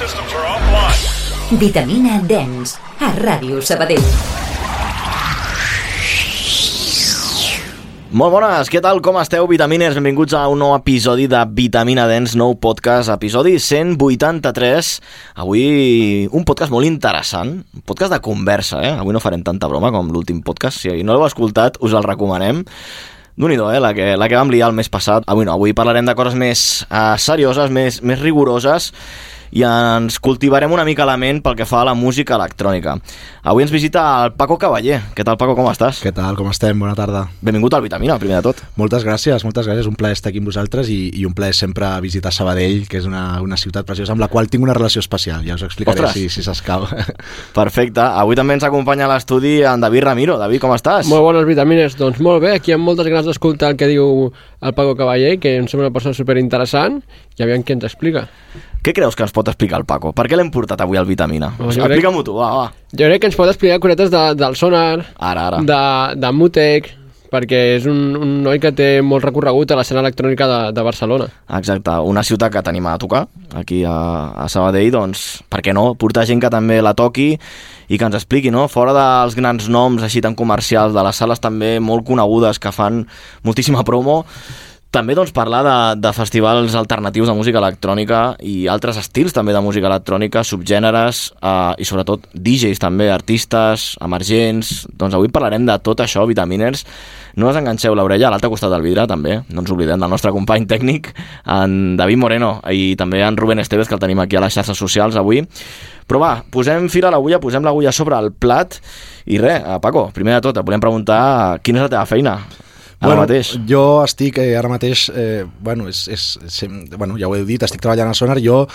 systems are offline. Vitamina Dens, a Ràdio Sabadell. Molt bones, què tal, com esteu, vitamines? Benvinguts a un nou episodi de Vitamina Dens, nou podcast, episodi 183. Avui un podcast molt interessant, un podcast de conversa, eh? Avui no farem tanta broma com l'últim podcast, si no l'heu escoltat us el recomanem. déu nhi eh? La que, la que vam liar el mes passat. Avui no, avui parlarem de coses més uh, serioses, més, més rigoroses, i ens cultivarem una mica la ment pel que fa a la música electrònica. Avui ens visita el Paco Cavaller. Què tal, Paco, com estàs? Què tal, com estem? Bona tarda. Benvingut al Vitamina, primer de tot. Moltes gràcies, moltes gràcies. Un plaer estar aquí amb vosaltres i, i un plaer sempre visitar Sabadell, que és una, una ciutat preciosa amb la qual tinc una relació especial. Ja us explicaré Ostres. si, si s'escau. Perfecte. Avui també ens acompanya a l'estudi en David Ramiro. David, com estàs? Molt bones vitamines, doncs molt bé, aquí amb moltes ganes d'escoltar el que diu el Paco Cavaller, que em sembla una persona superinteressant, i aviam què ens explica. Què creus que ens pot explicar el Paco? Per què l'hem portat avui al Vitamina? Crec- Explica-m'ho tu, va, va. Jo crec que ens pot explicar cosetes de, del sonar, Ara, ara. de, de Mutec, perquè és un, un noi que té molt recorregut a l'escena electrònica de, de Barcelona. Exacte, una ciutat que tenim a tocar, aquí a, a Sabadell, doncs, per què no? Portar gent que també la toqui i que ens expliqui, no? Fora dels grans noms així tan comercials, de les sales també molt conegudes que fan moltíssima promo, també doncs, parlar de, de festivals alternatius de música electrònica i altres estils també de música electrònica, subgèneres eh, i sobretot DJs també, artistes, emergents... Doncs avui parlarem de tot això, vitaminers. No us enganxeu l'orella a l'altre costat del vidre també, no ens oblidem del nostre company tècnic, en David Moreno, i també en Rubén Esteves, que el tenim aquí a les xarxes socials avui. Però va, posem fil a l'agulla, posem l'agulla sobre el plat i res, eh, Paco, primer de tot et volem preguntar quina és la teva feina ara mateix. Jo estic eh, ara mateix, eh, bueno, és, és, sem- bueno, ja ho heu dit, estic treballant a Sonar. Jo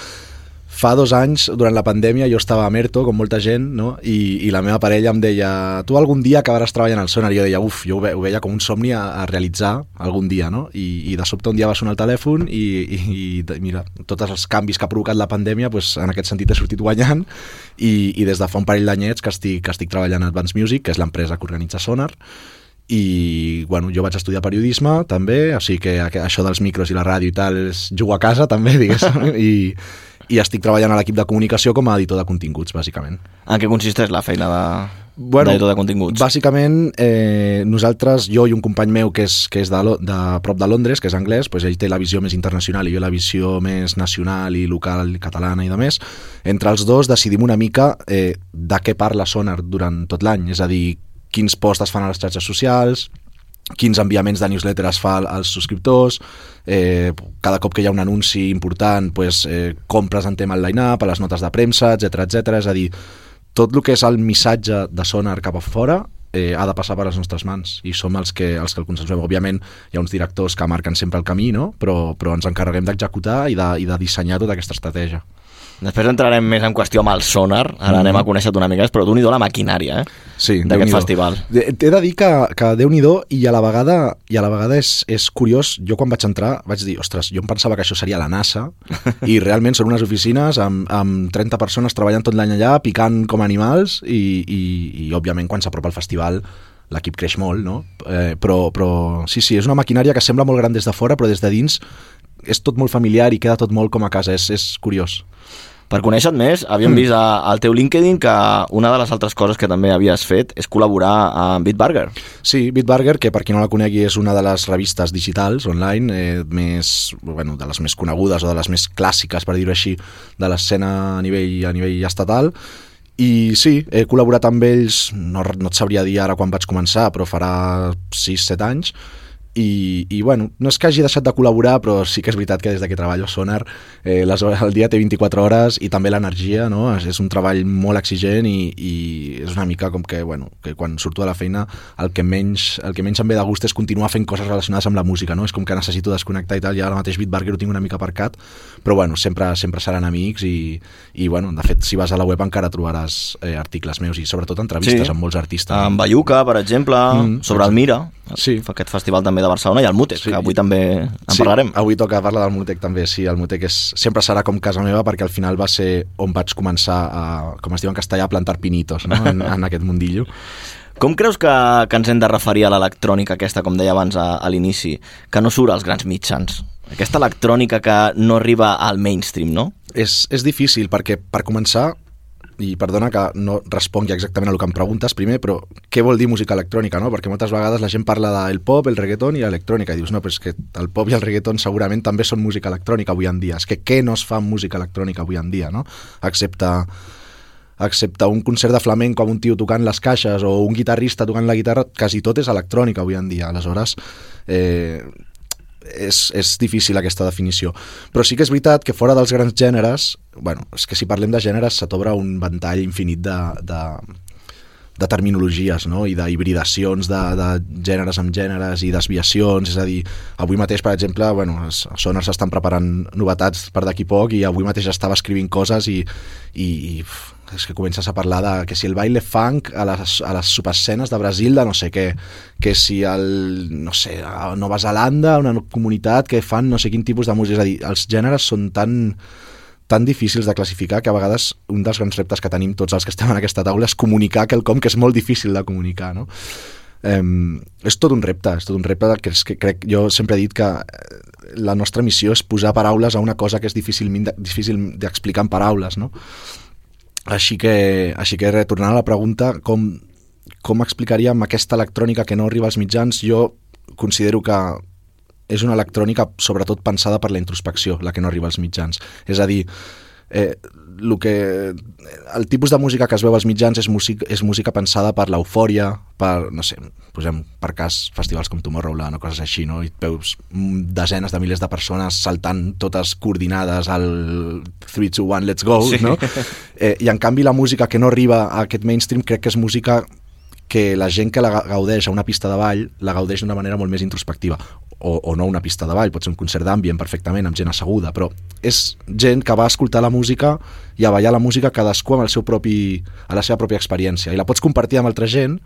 fa dos anys, durant la pandèmia, jo estava a Merto, com molta gent, no? I, i la meva parella em deia tu algun dia acabaràs treballant al Sonar. I jo deia, uf, jo ho, ve, ho veia com un somni a, a realitzar algun dia, no? I, I de sobte un dia va sonar el telèfon i, i, i mira, tots els canvis que ha provocat la pandèmia, pues, en aquest sentit he sortit guanyant i, i des de fa un parell d'anyets que estic, que estic treballant a Advanced Music, que és l'empresa que organitza Sonar, i bueno, jo vaig estudiar periodisme també, o sigui que això dels micros i la ràdio i tal és jugo a casa també, diguéssim, i, i estic treballant a l'equip de comunicació com a editor de continguts, bàsicament. En què consisteix la feina de, Bueno, d'editor de continguts? Bàsicament, eh, nosaltres, jo i un company meu que és, que és de, de prop de Londres, que és anglès, doncs ell té la visió més internacional i jo la visió més nacional i local, catalana i de més. Entre els dos decidim una mica eh, de què parla Sonar durant tot l'any, és a dir, quins posts es fan a les xarxes socials, quins enviaments de newsletter es fa als subscriptors, eh, cada cop que hi ha un anunci important pues, eh, com presentem el line-up, a les notes de premsa, etc etc. És a dir, tot el que és el missatge de Sonar cap a fora eh, ha de passar per les nostres mans i som els que, els que el consensuem. Òbviament hi ha uns directors que marquen sempre el camí, no? però, però ens encarreguem d'executar i, de, i de dissenyar tota aquesta estratègia. Després entrarem més en qüestió amb el sonar, ara anem a conèixer-te una mica més, però tu n'hi la maquinària, eh? Sí, D'aquest festival. T'he de dir que, que déu nhi i a la vegada, i a la vegada és, és curiós, jo quan vaig entrar vaig dir, ostres, jo em pensava que això seria la NASA i realment són unes oficines amb, amb 30 persones treballant tot l'any allà, picant com animals i, i, i òbviament quan s'apropa el festival l'equip creix molt, no? Eh, però, però sí, sí, és una maquinària que sembla molt gran des de fora, però des de dins és tot molt familiar i queda tot molt com a casa, és, és curiós. Per conèixer-te més, havíem Mm. vist a- al teu LinkedIn que una de les altres coses que també havies fet és col·laborar amb Bitburger. Sí, Bitburger, que per qui no la conegui és una de les revistes digitals online eh, més, bueno, de les més conegudes o de les més clàssiques, per dir-ho així, de l'escena a nivell, a nivell estatal. I sí, he col·laborat amb ells, no, no et sabria dir ara quan vaig començar, però farà 6-7 anys, i, i bueno, no és que hagi deixat de col·laborar, però sí que és veritat que des de que treballo a Sonar eh, les, hores- el dia té 24 hores i també l'energia, no? És, és un treball molt exigent i, i és una mica com que, bueno, que quan surto de la feina el que menys, el que menys em ve de gust és continuar fent coses relacionades amb la música, no? És com que necessito desconnectar i tal, i ara mateix Bitburger ho tinc una mica aparcat, però bueno, sempre, sempre seran amics i, i bueno, de fet, si vas a la web encara trobaràs eh, articles meus i sobretot entrevistes Sí. amb molts artistes. Amb Bayuca, per exemple, Mm, sobre el Mira, Sí. aquest festival també de Barcelona, i el Mutec, Sí. que avui també en Sí, parlarem. Avui toca parlar del Mutec també, sí, el Mutec és, sempre serà com casa meva perquè al final va ser on vaig començar a, com es diu en castellà, a plantar pinitos no? en, en aquest mundillo. Com creus que, que ens hem de referir a l'electrònica aquesta, com deia abans a, a l'inici, que no surt als grans mitjans? Aquesta electrònica que no arriba al mainstream, no? és, és difícil perquè, per començar, i perdona que no respongui exactament a el que em preguntes primer, però què vol dir música electrònica, no? Perquè moltes vegades la gent parla del pop, el reggaeton i l'electrònica, i dius, no, però és que el pop i el reggaeton segurament també són música electrònica avui en dia. És que què no es fa amb música electrònica avui en dia, no? Excepte excepte un concert de flamenco amb un tio tocant les caixes o un guitarrista tocant la guitarra, quasi tot és electrònica avui en dia. Aleshores, eh, és, és difícil aquesta definició. Però sí que és veritat que fora dels grans gèneres, bueno, és que si parlem de gèneres se t'obre un ventall infinit de, de, de terminologies no? i d'hibridacions de, de gèneres amb gèneres i desviacions, és a dir, avui mateix, per exemple, bueno, a Sonar s'estan preparant novetats per d'aquí poc i avui mateix estava escrivint coses i, i, i és que comences a parlar de que si el baile funk a les, a les subescenes de Brasil de no sé què, que si el, no sé, a Nova Zelanda, una comunitat que fan no sé quin tipus de música, és a dir, els gèneres són tan tan difícils de classificar que a vegades un dels grans reptes que tenim tots els que estem en aquesta taula és comunicar quelcom que és molt difícil de comunicar, no? Um, és tot un repte, és tot un repte que, és que crec, jo sempre he dit que eh, la nostra missió és posar paraules a una cosa que és difícil, d'explicar en paraules, no? Així que, així que retornant a la pregunta, com, com explicaríem aquesta electrònica que no arriba als mitjans? Jo considero que és una electrònica sobretot pensada per la introspecció, la que no arriba als mitjans. És a dir, eh, el, que, el tipus de música que es veu als mitjans és música, és música pensada per l'eufòria, per, no sé, posem per cas festivals com Tomorrowland o coses així, no? i veus desenes de milers de persones saltant totes coordinades al 3, 2, 1, let's go, sí. no? Eh, I en canvi la música que no arriba a aquest mainstream crec que és música que la gent que la gaudeix a una pista de ball la gaudeix d'una manera molt més introspectiva o, o no una pista de ball, pot ser un concert d'ambient perfectament, amb gent asseguda, però és gent que va escoltar la música i a ballar la música cadascú amb el seu propi, a la seva pròpia experiència, i la pots compartir amb altra gent,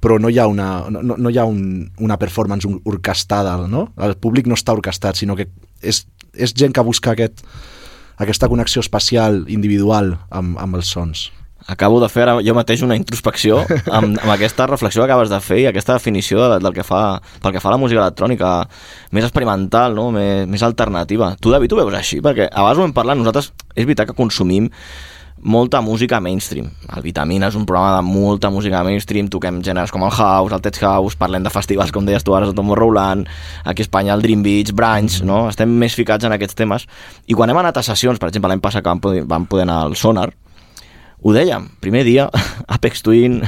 però no hi ha una, no, no hi ha un, una performance orquestada, no? El públic no està orquestat, sinó que és, és gent que busca aquest, aquesta connexió espacial, individual, amb, amb els sons acabo de fer jo mateix una introspecció amb, amb aquesta reflexió que acabes de fer i aquesta definició de, del que fa, pel que fa a la música electrònica més experimental, no? més, més alternativa. Tu, David, ho veus així? Perquè abans ho hem parlat, nosaltres és veritat que consumim molta música mainstream. El Vitamina és un programa de molta música mainstream, toquem gèneres com el house, el tech house, parlem de festivals, com deies tu ara, el Tomorrowland, aquí a Espanya el Dream Beach, Branch, no? Estem més ficats en aquests temes. I quan hem anat a sessions, per exemple, l'any passat que vam poder, vam poder anar al Sonar, ho dèiem, primer dia, Apex Twin,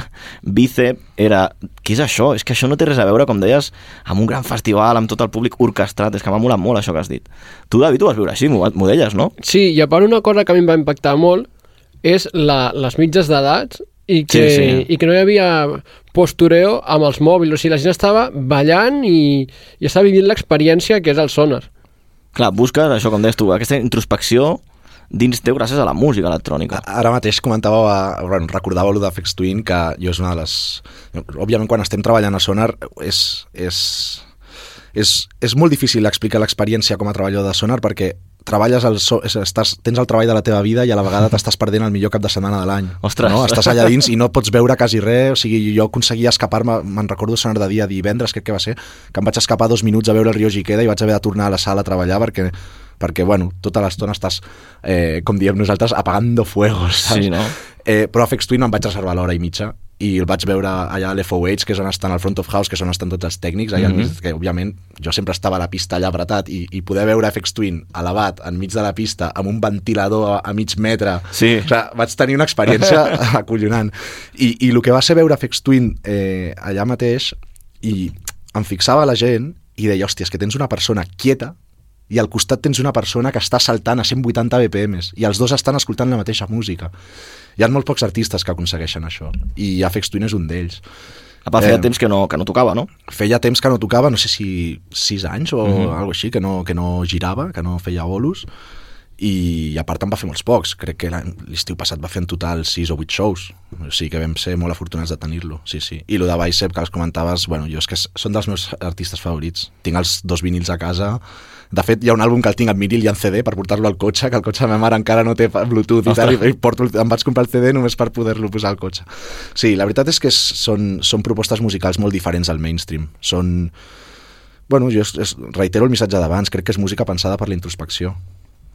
Bicep, era... Què és això? És que això no té res a veure, com deies, amb un gran festival, amb tot el públic orquestrat. És que m'ha molat molt això que has dit. Tu, David, ho vas viure així, m'ho deies, no? Sí, i a part una cosa que a mi em va impactar molt és la, les mitges d'edats i que, sí, sí. i que no hi havia postureo amb els mòbils. O sigui, la gent estava ballant i, i estava vivint l'experiència que és el sonar. Clar, busques això, com deies tu, aquesta introspecció dins teu gràcies a la música electrònica. Ara mateix comentàveu, bueno, recordàveu allò d'Afex Twin, que jo és una de les... Òbviament, quan estem treballant a Sonar, és, és, és, és molt difícil explicar l'experiència com a treballador de Sonar perquè treballes el so, estàs, tens el treball de la teva vida i a la vegada t'estàs perdent el millor cap de setmana de l'any. No? Estàs allà dins i no pots veure quasi res, o sigui, jo aconseguia escapar-me, me'n recordo sonar de dia divendres, crec que va ser, que em vaig escapar dos minuts a veure el Rio Giqueda i vaig haver de tornar a la sala a treballar perquè perquè, bueno, tota l'estona estàs, eh, com diem nosaltres, apagando fuegos, saps? Sí, no? Eh, però a Fex Twin em vaig reservar l'hora i mitja i el vaig veure allà a l'FOH, que és on estan al front of house, que és on estan tots els tècnics, allà mm -hmm. mig, que òbviament jo sempre estava a la pista allà apretat i, i poder veure FX Twin elevat enmig de la pista amb un ventilador a, a mig metre, sí. o sigui, vaig tenir una experiència acollonant. I, I el que va ser veure FX Twin eh, allà mateix i em fixava la gent i deia, hòstia, és que tens una persona quieta i al costat tens una persona que està saltant a 180 BPMs i els dos estan escoltant la mateixa música. Hi ha molt pocs artistes que aconsegueixen això i Afex Twin és un d'ells. Apa, feia eh, temps que no, que no tocava, no? Feia temps que no tocava, no sé si 6 anys o uh -huh. alguna així, que no, que no girava, que no feia bolos i a part en va fer molts pocs crec que l'estiu passat va fer en total 6 o 8 shows o sigui que vam ser molt afortunats de tenir-lo sí, sí. i el de Bicep que els comentaves bueno, jo és que són dels meus artistes favorits tinc els dos vinils a casa de fet, hi ha un àlbum que el tinc en vinil i en CD per portar-lo al cotxe, que el cotxe de ma mare encara no té Bluetooth i tal, i porto, em vaig comprar el CD només per poder-lo posar al cotxe. Sí, la veritat és que són, són propostes musicals molt diferents al mainstream. Són... Bueno, jo es, es, reitero el missatge d'abans, crec que és música pensada per la introspecció.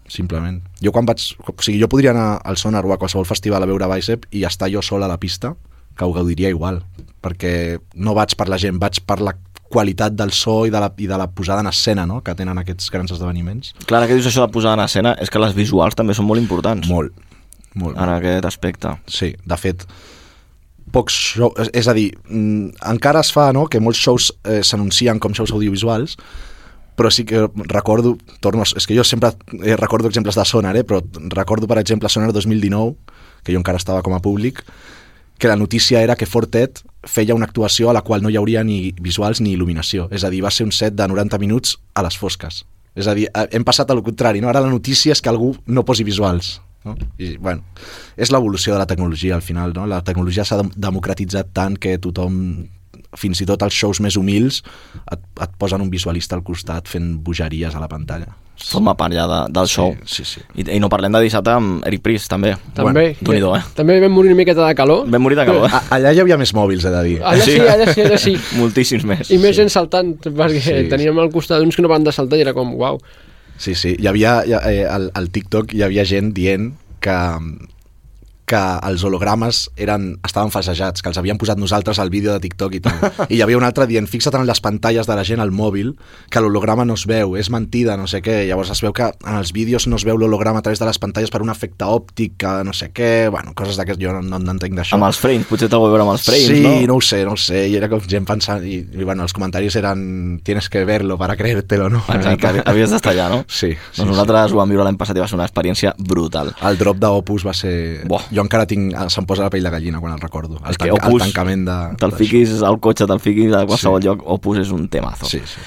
simplement. Jo quan vaig... O sigui, jo podria anar al Sonar o a qualsevol festival a veure Bicep i estar jo sol a la pista, que ho gaudiria igual, perquè no vaig per la gent, vaig per la qualitat del so i de la, i de la posada en escena no? que tenen aquests grans esdeveniments. Clar, que dius això de posar en escena és que les visuals també són molt importants. Molt, molt. En aquest aspecte. Sí, de fet, pocs shows... És, a dir, mm, encara es fa no, que molts shows eh, s'anuncien com shows audiovisuals, però sí que recordo, torno, a- és que jo sempre eh, recordo exemples de Sonar, eh, però recordo, per exemple, Sonar 2019, que jo encara estava com a públic, que la notícia era que Fortet feia una actuació a la qual no hi hauria ni visuals ni il·luminació. És a dir, va ser un set de 90 minuts a les fosques. És a dir, eh, hem passat a lo contrari, no? Ara la notícia és que algú no posi visuals. No? I, bueno, és l'evolució de la tecnologia al final, no? La tecnologia s'ha dem- democratitzat tant que tothom fins i tot els shows més humils et, et posen un visualista al costat fent bogeries a la pantalla. Forma part ja de, del show. Sí, sí. I, I no parlem de dissabte amb Eric Priest, també. També. Déu-n'hi-do, eh? També vam morir una miqueta de calor. Vam morir de calor. A, allà hi havia més mòbils, he de dir. Allà sí, allà sí, allà sí. Moltíssims més. I més gent saltant, perquè Sí. teníem al costat uns que no van de saltar i era com, uau. Sí, sí. Hi havia, hi, eh, al, al TikTok hi havia gent dient que, que els hologrames eren, estaven falsejats, que els havíem posat nosaltres al vídeo de TikTok i tal. I hi havia un altre dient, fixa't en les pantalles de la gent al mòbil, que l'holograma no es veu, és mentida, no sé què. Llavors es veu que en els vídeos no es veu l'holograma a través de les pantalles per un efecte òptic, que no sé què, bueno, coses d'aquest, jo no, no, no entenc d'això. Amb els frames, potser t'ho veure amb els frames, sí, no? no ho sé, no ho sé, i era com gent pensant, i, i bueno, els comentaris eren tienes que verlo para creértelo, no? Exacte, havies d'estar allà, no? Sí, sí, Doncs nosaltres ho vam viure l'any passat i va ser una experiència brutal. El drop d'Opus va ser... Buah. Jo encara tinc... Se'm posa la pell de gallina quan el recordo. El, És que Opus, el tancament de... Te'l fiquis al cotxe, te'l fiquis a qualsevol Sí. lloc, Opus és un temazo. Sí, sí.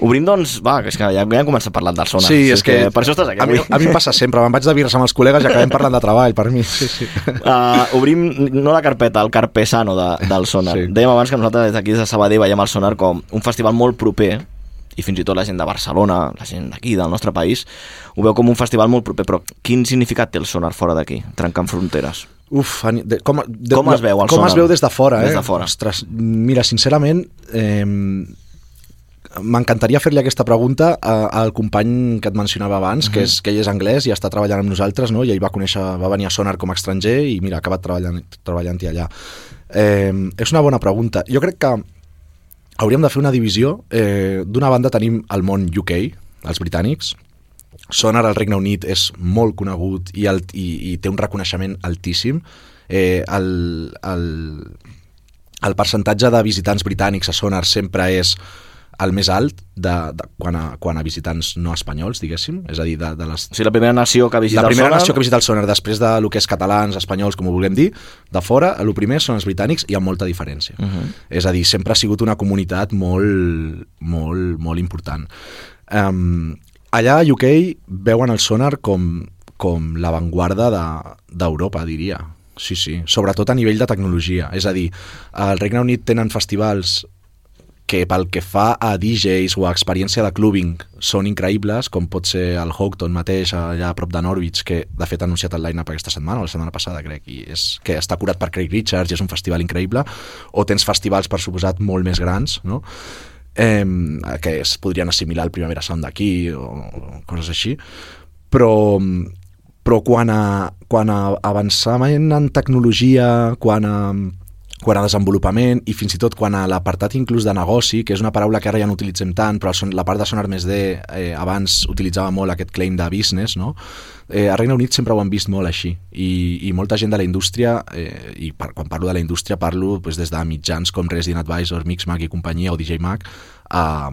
Obrim, doncs, va, que és que ja, ja hem començat parlant del sonar. Sí, és que, Per això estàs aquí a mi, a mi em passa sempre, me'n vaig de birres amb els col·legues i acabem parlant de treball, per mi. Sí, sí. Uh, obrim no la carpeta, el carpesano de, del sonar. Sí. Dèiem abans que nosaltres des d'aquí de Sabadell veiem el sonar com un festival molt proper i fins i tot la gent de Barcelona, la gent d'aquí, del nostre país, ho veu com un festival molt proper, però quin significat té el sonar fora d'aquí, trencant fronteres? Uf, de, com, de, Com es veu el Com sonar? es veu des de fora, eh? Des de fora. Ostres, mira, sincerament, eh, m'encantaria fer-li aquesta pregunta al company que et mencionava abans, Mhm. que, és, que ell és anglès i està treballant amb nosaltres, no? i ell va conèixer, va venir a Sonar com a estranger i mira, ha acabat treballant, treballant-hi allà. Eh, és una bona pregunta. Jo crec que hauríem de fer una divisió. Eh, D'una banda tenim el món UK, els britànics, Sonar al Regne Unit és molt conegut i, el, i, i té un reconeixement altíssim. Eh, el, el, el percentatge de visitants britànics a Sonar sempre és el més alt de, de, quan, a, quan a visitants no espanyols, diguéssim, és a dir, de, de les... O sigui, la primera nació que ha visitat La primera el sonar... nació que visita el Sonar, després de lo que és catalans, espanyols, com ho vulguem dir, de fora, el primer són els britànics i amb molta diferència. Uh -huh. És a dir, sempre ha sigut una comunitat molt, molt, molt important. Um, allà a UK veuen el Sonar com, com l'avantguarda de- d'Europa, diria. Sí, sí, sobretot a nivell de tecnologia. És a dir, al Regne Unit tenen festivals que pel que fa a DJs o a experiència de clubbing són increïbles, com pot ser el Houghton mateix, allà a prop de Norwich, que de fet ha anunciat el line-up aquesta setmana, o la setmana passada, crec, i és, que està curat per Craig Richards i és un festival increïble, o tens festivals, per suposat, molt més grans, no? eh, que es podrien assimilar al Primavera Sound d'aquí o, o coses així, però, però quan a, quan a avançament en tecnologia, quan a, quan a desenvolupament i fins i tot quan a l'apartat inclús de negoci, que és una paraula que ara ja no utilitzem tant, però son- la part de Sonar més D eh, abans utilitzava molt aquest claim de business, no? Eh, a Regne Unit sempre ho han vist molt així i, i molta gent de la indústria, eh, i per, quan parlo de la indústria parlo pues, des de mitjans com Resident Advisor, Mixmag i companyia o DJ Mag a,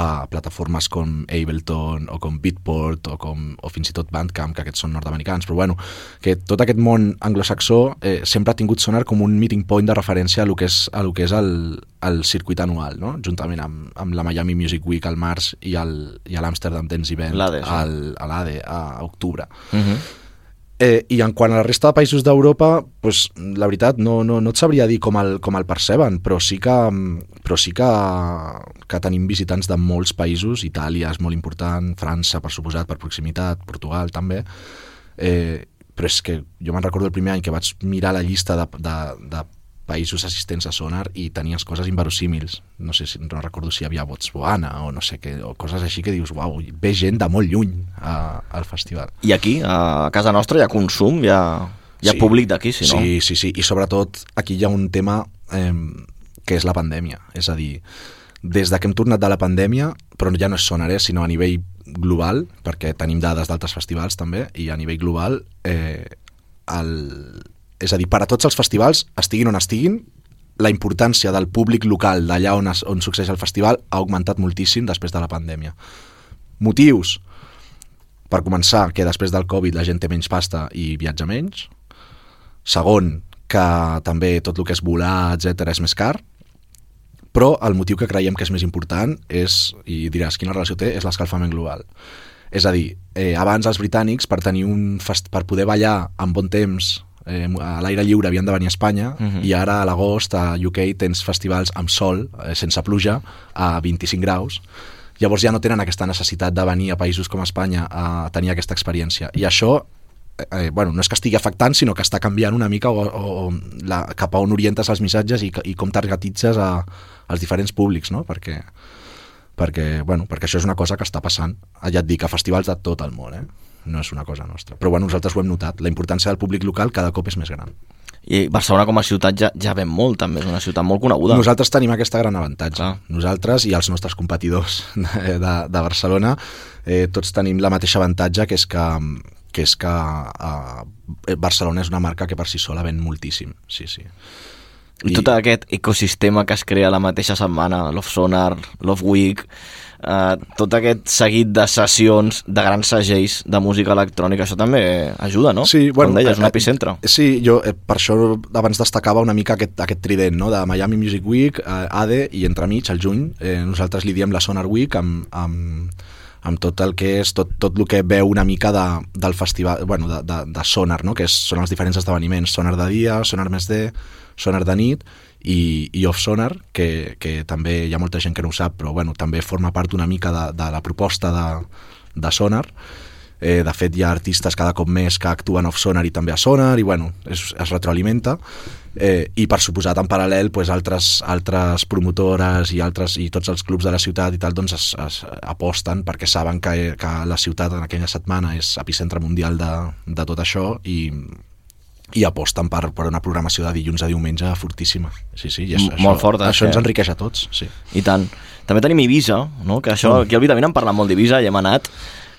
a plataformes com Ableton o com Beatport o, com, o fins i tot Bandcamp, que aquests són nord-americans, però bueno, que tot aquest món anglosaxó eh, sempre ha tingut Sonar com un meeting point de referència a lo que és, a lo que és el, el circuit anual, no? juntament amb, amb la Miami Music Week al març i el- i l'Amsterdam Dance Event al, a l'ADE a octubre. Uh -huh. Eh, I en quant a la resta de països d'Europa, pues, la veritat, no, no, no et sabria dir com el, com el perceben, però sí que, però sí que, que tenim visitants de molts països, Itàlia és molt important, França, per suposat, per proximitat, Portugal també, eh, però és que jo me'n recordo el primer any que vaig mirar la llista de, de, de països assistents a Sonar i tenies coses inverosímils. No sé si no recordo si hi havia Botswana o no sé què, o coses així que dius, uau, ve gent de molt lluny a, al festival. I aquí, a casa nostra, hi ha consum, hi ha, hi ha Sí. públic d'aquí, si no? Sí, sí, sí, i sobretot aquí hi ha un tema eh, que és la pandèmia, és a dir, des de que hem tornat de la pandèmia, però ja no és Sonar, eh, sinó a nivell global, perquè tenim dades d'altres festivals també, i a nivell global, eh, el, és a dir, per a tots els festivals, estiguin on estiguin, la importància del públic local d'allà on, on succeeix el festival ha augmentat moltíssim després de la pandèmia. Motius? Per començar, que després del Covid la gent té menys pasta i viatja menys. Segon, que també tot el que és volar, etc és més car. Però el motiu que creiem que és més important és, i diràs quina relació té, és l'escalfament global. És a dir, eh, abans els britànics, per tenir un fest, per poder ballar en bon temps eh, a l'aire lliure havien de venir a Espanya Mhm. i ara a l'agost a UK tens festivals amb sol, eh, sense pluja, a 25 graus. Llavors ja no tenen aquesta necessitat de venir a països com Espanya a tenir aquesta experiència. I això eh, bueno, no és que estigui afectant, sinó que està canviant una mica o, o, o la, cap a on orientes els missatges i, i com targetitzes a, als diferents públics, no? Perquè, perquè, bueno, perquè això és una cosa que està passant. Ja et dic, a festivals de tot el món, eh? No és una cosa nostra. Però bueno, nosaltres ho hem notat. La importància del públic local cada cop és més gran. I Barcelona com a ciutat ja, ja ven molt, també, és una ciutat molt coneguda. Nosaltres tenim aquesta gran avantatge. Clar. Nosaltres i els nostres competidors de, de, de Barcelona eh, tots tenim la mateixa avantatge que és que, que, és que eh, Barcelona és una marca que per si sola ven moltíssim. Sí, sí. I tot aquest ecosistema que es crea la mateixa setmana, Love Sonar, Love Week, eh, tot aquest seguit de sessions de grans segells de música electrònica, això també ajuda, no? Sí, bueno, Com deies, un eh, epicentre. eh, Sí, jo eh, per això abans destacava una mica aquest, aquest trident, no? de Miami Music Week, eh, ADE i entremig, al juny, eh, nosaltres li diem la Sonar Week amb, amb, amb tot el que és, tot, tot el que veu una mica de, del festival, bueno, de, de, de Sonar, no? que és, són els diferents esdeveniments, Sonar de dia, Sonar més D, Sonar de nit i, i Off Sonar, que, que també hi ha molta gent que no ho sap, però bueno, també forma part una mica de, de la proposta de, de Sonar. Eh, de fet, hi ha artistes cada cop més que actuen off Sonar i també a Sonar, i bueno, es, es retroalimenta. Eh, I per suposat, en paral·lel, pues, altres, altres promotores i, altres, i tots els clubs de la ciutat i tal doncs es, es aposten perquè saben que, que la ciutat en aquella setmana és epicentre mundial de, de tot això i, i aposten per, per una programació de dilluns a diumenge fortíssima. Sí, sí, i això, molt forta, Això sí. ens enriqueix a tots, sí. I tant. També tenim Ibiza, no? que això, aquí al Vitamina hem parlat molt d'Ibiza i hem anat.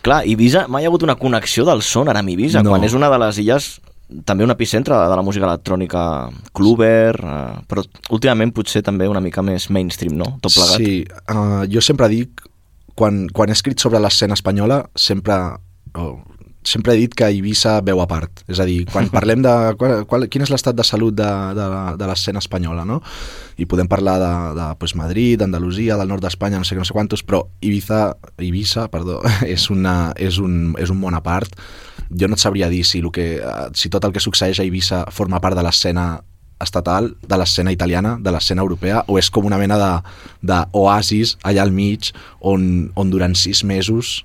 Clar, Ibiza, mai hi ha hagut una connexió del sonar amb Ibiza, No. quan és una de les illes també un epicentre de la música electrònica cluber, eh, però últimament potser també una mica més mainstream, no? Tot plegat. Sí, uh, jo sempre dic, quan, quan he escrit sobre l'escena espanyola, sempre, oh, sempre he dit que Eivissa veu a part. És a dir, quan parlem de qual, qual, quin és l'estat de salut de, de, la- de l'escena espanyola, no? I podem parlar de, de pues, Madrid, d'Andalusia, del nord d'Espanya, no sé què, no sé quantos, però Ibiza, Ibiza perdó, és, una, és, un, és un món a part. Jo no et sabria dir si, el que, eh, si tot el que succeeix a Eivissa forma part de l'escena estatal, de l'escena italiana, de l'escena europea, o és com una mena d'oasis allà al mig on, on durant sis mesos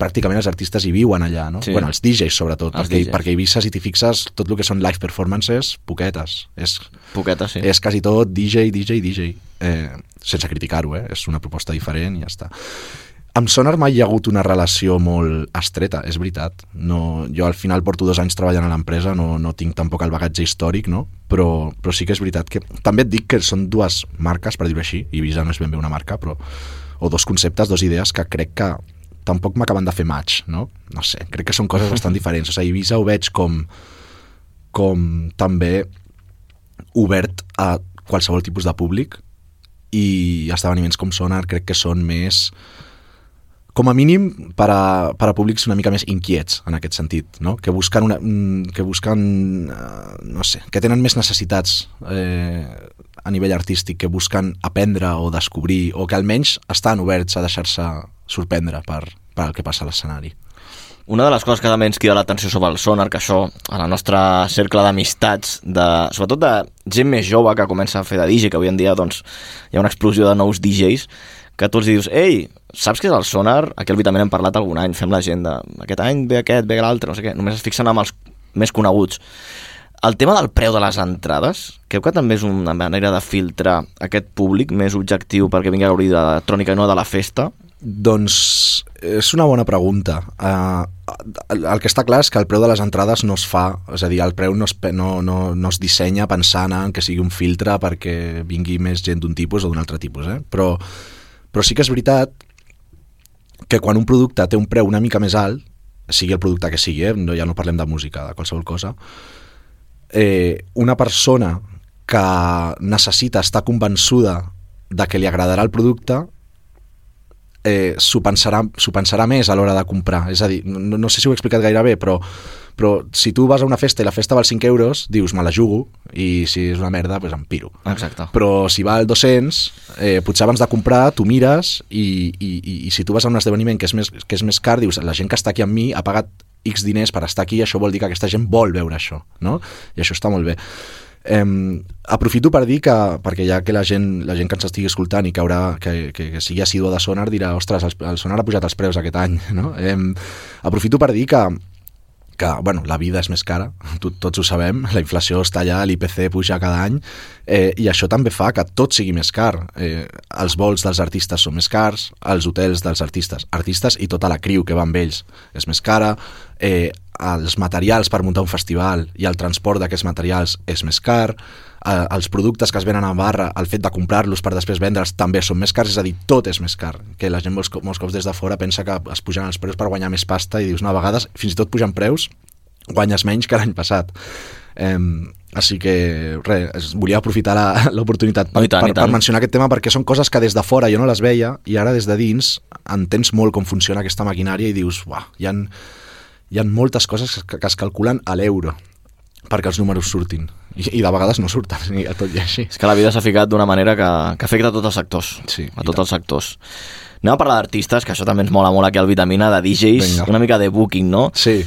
pràcticament els artistes hi viuen allà, no? Sí. Bueno, els DJs sobretot, Els perquè, DJs. perquè Eivissa, si t'hi fixes, tot el que són live performances, poquetes. És, Poqueta, sí. és quasi tot DJ, DJ, DJ. Eh, sense criticar-ho, eh? És una proposta diferent i ja està. Amb Sonar mai hi ha hagut una relació molt estreta, és veritat. No, jo al final porto dos anys treballant a l'empresa, no, no tinc tampoc el bagatge històric, no? però, però sí que és veritat que... També et dic que són dues marques, per dir-ho així, Ibiza no és ben bé una marca, però o dos conceptes, dos idees que crec que tampoc m'acaben de fer match, no? No sé, crec que són coses bastant diferents. O sigui, Ibiza ho veig com, com també obert a qualsevol tipus de públic i esdeveniments com Sonar crec que són més com a mínim per a, per a públics una mica més inquiets en aquest sentit, no? que busquen, una, mm, que busquen eh, no sé, que tenen més necessitats eh, a nivell artístic, que busquen aprendre o descobrir, o que almenys estan oberts a deixar-se sorprendre per, per el que passa a l'escenari. Una de les coses que també ens crida l'atenció sobre el sonar, que això, a la nostra cercle d'amistats, de, sobretot de gent més jove que comença a fer de DJ, que avui en dia doncs, hi ha una explosió de nous DJs, que tu els dius, ei, saps què és el sonar? Aquí al Vitamin hem parlat algun any, fem l'agenda, aquest any ve aquest, ve l'altre, no sé què, només es fixen amb els més coneguts. El tema del preu de les entrades, creu que també és una manera de filtrar aquest públic més objectiu perquè vingui a gaudir de l'electrònica i no de la festa? Doncs és una bona pregunta. Uh, el que està clar és que el preu de les entrades no es fa, és a dir, el preu no es, no, no, no es dissenya pensant en que sigui un filtre perquè vingui més gent d'un tipus o d'un altre tipus, eh? però, però sí que és veritat que quan un producte té un preu una mica més alt, sigui el producte que sigui, eh? no, ja no parlem de música, de qualsevol cosa, eh, una persona que necessita estar convençuda de que li agradarà el producte eh, s'ho pensarà, pensarà més a l'hora de comprar. És a dir, no, no sé si ho he explicat gaire bé, però, però si tu vas a una festa i la festa val 5 euros, dius, me la jugo, i si és una merda, doncs em piro. Exacte. Però si val 200, eh, potser abans de comprar, tu mires i, i, i, i si tu vas a un esdeveniment que és, més, que és més car, dius, la gent que està aquí amb mi ha pagat X diners per estar aquí, això vol dir que aquesta gent vol veure això, no? I això està molt bé. Eh, aprofito per dir que, perquè ja que la gent, la gent que ens estigui escoltant i que, haurà, que, que, que sigui assidua de Sonar dirà, ostres, el, el Sonar ha pujat els preus aquest any, no? Eh, aprofito per dir que que bueno, la vida és més cara, tot, tots ho sabem, la inflació està allà, l'IPC puja cada any, eh, i això també fa que tot sigui més car. Eh, els vols dels artistes són més cars, els hotels dels artistes, artistes i tota la criu que va amb ells és més cara, eh, els materials per muntar un festival i el transport d'aquests materials és més car, eh, els productes que es venen a barra, el fet de comprar-los per després vendre'ls també són més cars, és a dir, tot és més car, que la gent molts, molts cops des de fora pensa que es pugen els preus per guanyar més pasta i dius, no, a vegades fins i tot pujan preus, guanyes menys que l'any passat. Eh, així que, res, volia aprofitar la- l'oportunitat per, tant, per, per mencionar aquest tema perquè són coses que des de fora jo no les veia i ara des de dins entens molt com funciona aquesta maquinària i dius, uah, hi ha, hi ha moltes coses que, que es calculen a l'euro perquè els números surtin i, i de vegades no surten ni a tot i així És que la vida s'ha ficat d'una manera que, que afecta a tots els sectors. Sí, a i tots tant. els sectors. Anem a parlar d'artistes, que això també ens mola molt aquí al Vitamina, de DJs, Vinga. una mica de booking, no? sí,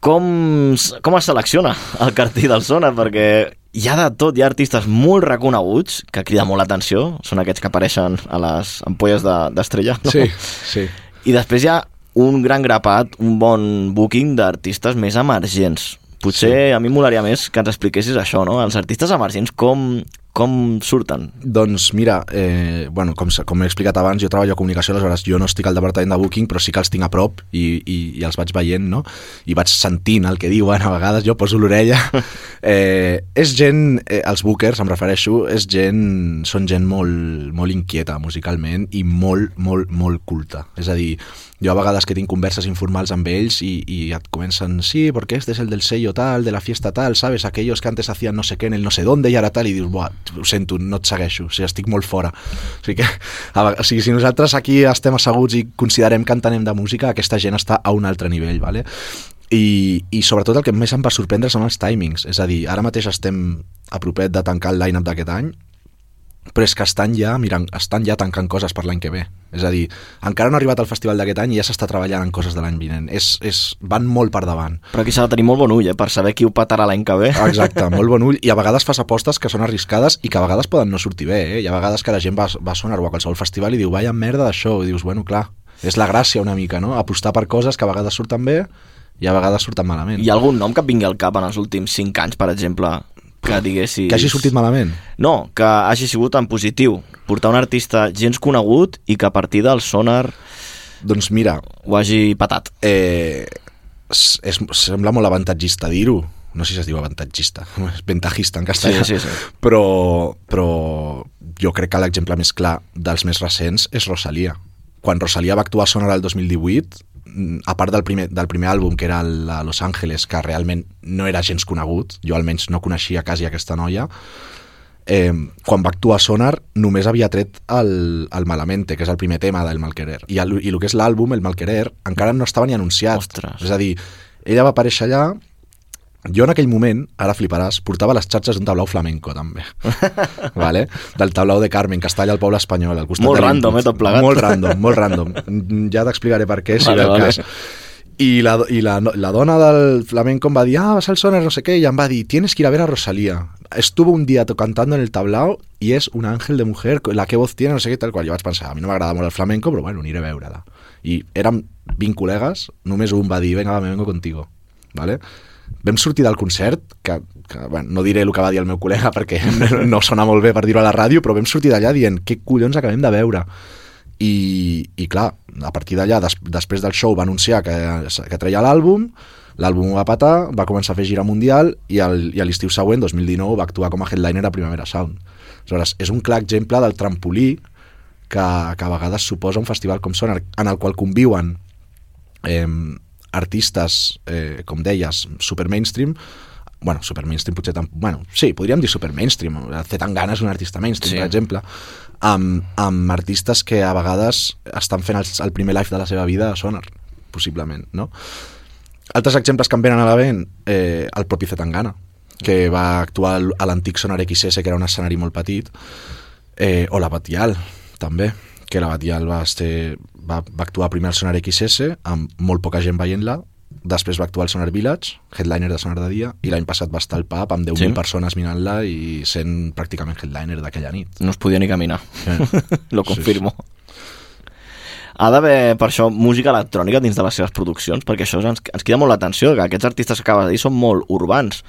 Com, com es selecciona el cartell del Sona? Perquè hi ha de tot, hi ha artistes molt reconeguts que criden molt l'atenció, són aquests que apareixen a les ampolles de- d'estrella, no? sí, sí I després hi ha un gran grapat, un bon booking d'artistes més emergents. Potser sí. a mi molaria més que ens expliquessis això, no? Els artistes emergents, com, com surten? Doncs mira, eh, bueno, com, com he explicat abans, jo treballo a comunicació, aleshores jo no estic al departament de Booking, però sí que els tinc a prop i, i, i els vaig veient, no? I vaig sentint el que diuen, a vegades jo poso l'orella. Eh, és gent, eh, els bookers, em refereixo, és gent, són gent molt, molt inquieta musicalment i molt, molt, molt culta. És a dir, jo a vegades que tinc converses informals amb ells i, i et comencen, sí, porque este es el del sello tal, de la fiesta tal, ¿sabes? Aquellos que antes hacían no sé què en el no sé dónde i ara tal, i dius, buah, ho sento, no et segueixo, o sigui, estic molt fora. O sigui, que, o sigui, si nosaltres aquí estem asseguts i considerem que entenem de música, aquesta gent està a un altre nivell, ¿vale? I, i sobretot el que més em va sorprendre són els timings, és a dir, ara mateix estem a propet de tancar el line-up d'aquest any, però és que estan ja, mirant, estan ja tancant coses per l'any que ve. És a dir, encara no ha arribat al festival d'aquest any i ja s'està treballant en coses de l'any vinent. És, és, van molt per davant. Però aquí s'ha de tenir molt bon ull, eh? Per saber qui ho petarà l'any que ve. Exacte, molt bon ull. I a vegades fas apostes que són arriscades i que a vegades poden no sortir bé. Eh? Hi ha vegades que la gent va, va a sonar o a qualsevol festival i diu, vaya merda d'això. I dius, bueno, clar, és la gràcia una mica, no? Apostar per coses que a vegades surten bé i a vegades surten malament. Hi ha algun nom que et vingui al cap en els últims 5 anys, per exemple, que diguessis... Que hagi sortit malament? No, que hagi sigut en positiu. Portar un artista gens conegut i que a partir del sonar Doncs mira, ho hagi patat. eh, és, és, sembla molt avantatgista dir-ho, no sé si es diu avantatgista, és ventajista en castellà, Sí, sí, sí. Però, però jo crec que l'exemple més clar dels més recents és Rosalia. Quan Rosalia va actuar a Sonar el 2018, mm, a part del primer, del primer àlbum, que era el a Los Angeles, que realment no era gens conegut, jo almenys no coneixia quasi aquesta noia, eh, quan va actuar a Sonar només havia tret el, el Malamente, que és el primer tema del Malquerer. I el, i el que és l'àlbum, el Malquerer, encara no estava ni anunciat. Ostres. És a dir, ella va aparèixer allà, jo en aquell moment, ara fliparàs, portava les xatxes d'un tablau flamenco, també. vale? Del tablau de Carmen, que està allà al poble espanyol. Al costat Molt de random, eh, tot plegat. Molt random, molt random. Mm, Ja t'explicaré per què, si Vale, ve el vale. cas. I, la, i la, la dona del flamenco em va dir, ah, vas al sonar, no sé què, i em va dir, tienes que ir a ver a Rosalía. Estuvo un día cantando en el tablao y es un ángel de mujer, la que voz tiene, no sé què, tal qual. Jo vaig pensar, a mi no m'agrada molt el flamenco, però bueno, aniré a veure-la. I érem 20 col·legues, només un va dir, venga, me vengo contigo. ¿vale? Vam sortir del concert, que, que bueno, no diré el que va dir el meu col·lega perquè no sona molt bé per dir-ho a la ràdio, però vam sortir d'allà dient què collons acabem de veure. I, i clar, a partir d'allà, des, després del show va anunciar que, que treia l'àlbum, l'àlbum va patar, va començar a fer gira mundial i, el, i a l'estiu següent, 2019, va actuar com a headliner a Primavera Sound. Aleshores, és un clar exemple del trampolí que, que a vegades suposa un festival com Sonar, en el qual conviuen eh, artistes, eh, com deies, super mainstream, bueno, super mainstream potser tan... Bueno, sí, podríem dir super mainstream. Zetangana és un artista mainstream, Sí. per exemple, amb, amb artistes que a vegades estan fent el, el primer live de la seva vida a Sonar, possiblement, no? Altres exemples que em venen a la ment, eh, el propi Zetangana, que va actuar a l'antic Sonar XS, que era un escenari molt petit, eh, o la Batial, també, que la Batial va, ser, va, va actuar primer al Sonar XS, amb molt poca gent veient-la, després va actuar al Sonar Village, headliner de Sonar de dia, i l'any passat va estar al pub amb 10.000 Sí. sí. persones mirant-la i sent pràcticament headliner d'aquella nit. No es podia ni caminar. Eh. Lo confirmo. Ha d'haver, per això, música electrònica dins de les seves produccions, perquè això ens, ens crida molt l'atenció, que aquests artistes que acabes de dir són molt urbans.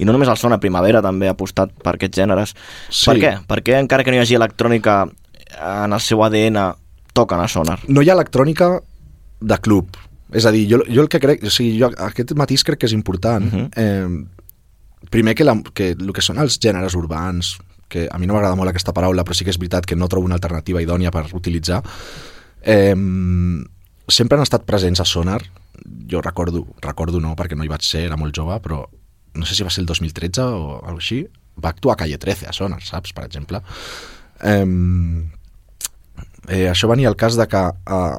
I no només el Sona Primavera també ha apostat per aquests gèneres. Sí. Per què? Per què, encara que no hi hagi electrònica en el seu ADN, toquen a Sonar? no hi ha electrònica de club. És a dir, jo, jo el que crec... O sigui, jo, aquest matís crec que és important. Uh Mhm. -huh. eh, primer que, la, que el que són els gèneres urbans, que a mi no m'agrada molt aquesta paraula, però sí que és veritat que no trobo una alternativa idònia per utilitzar, eh, sempre han estat presents a Sonar. Jo recordo, recordo no, perquè no hi vaig ser, era molt jove, però no sé si va ser el 2013 o alguna així, va actuar a Calle 13 a Sonar, saps, per exemple. Eh, eh, això venia al cas de que eh,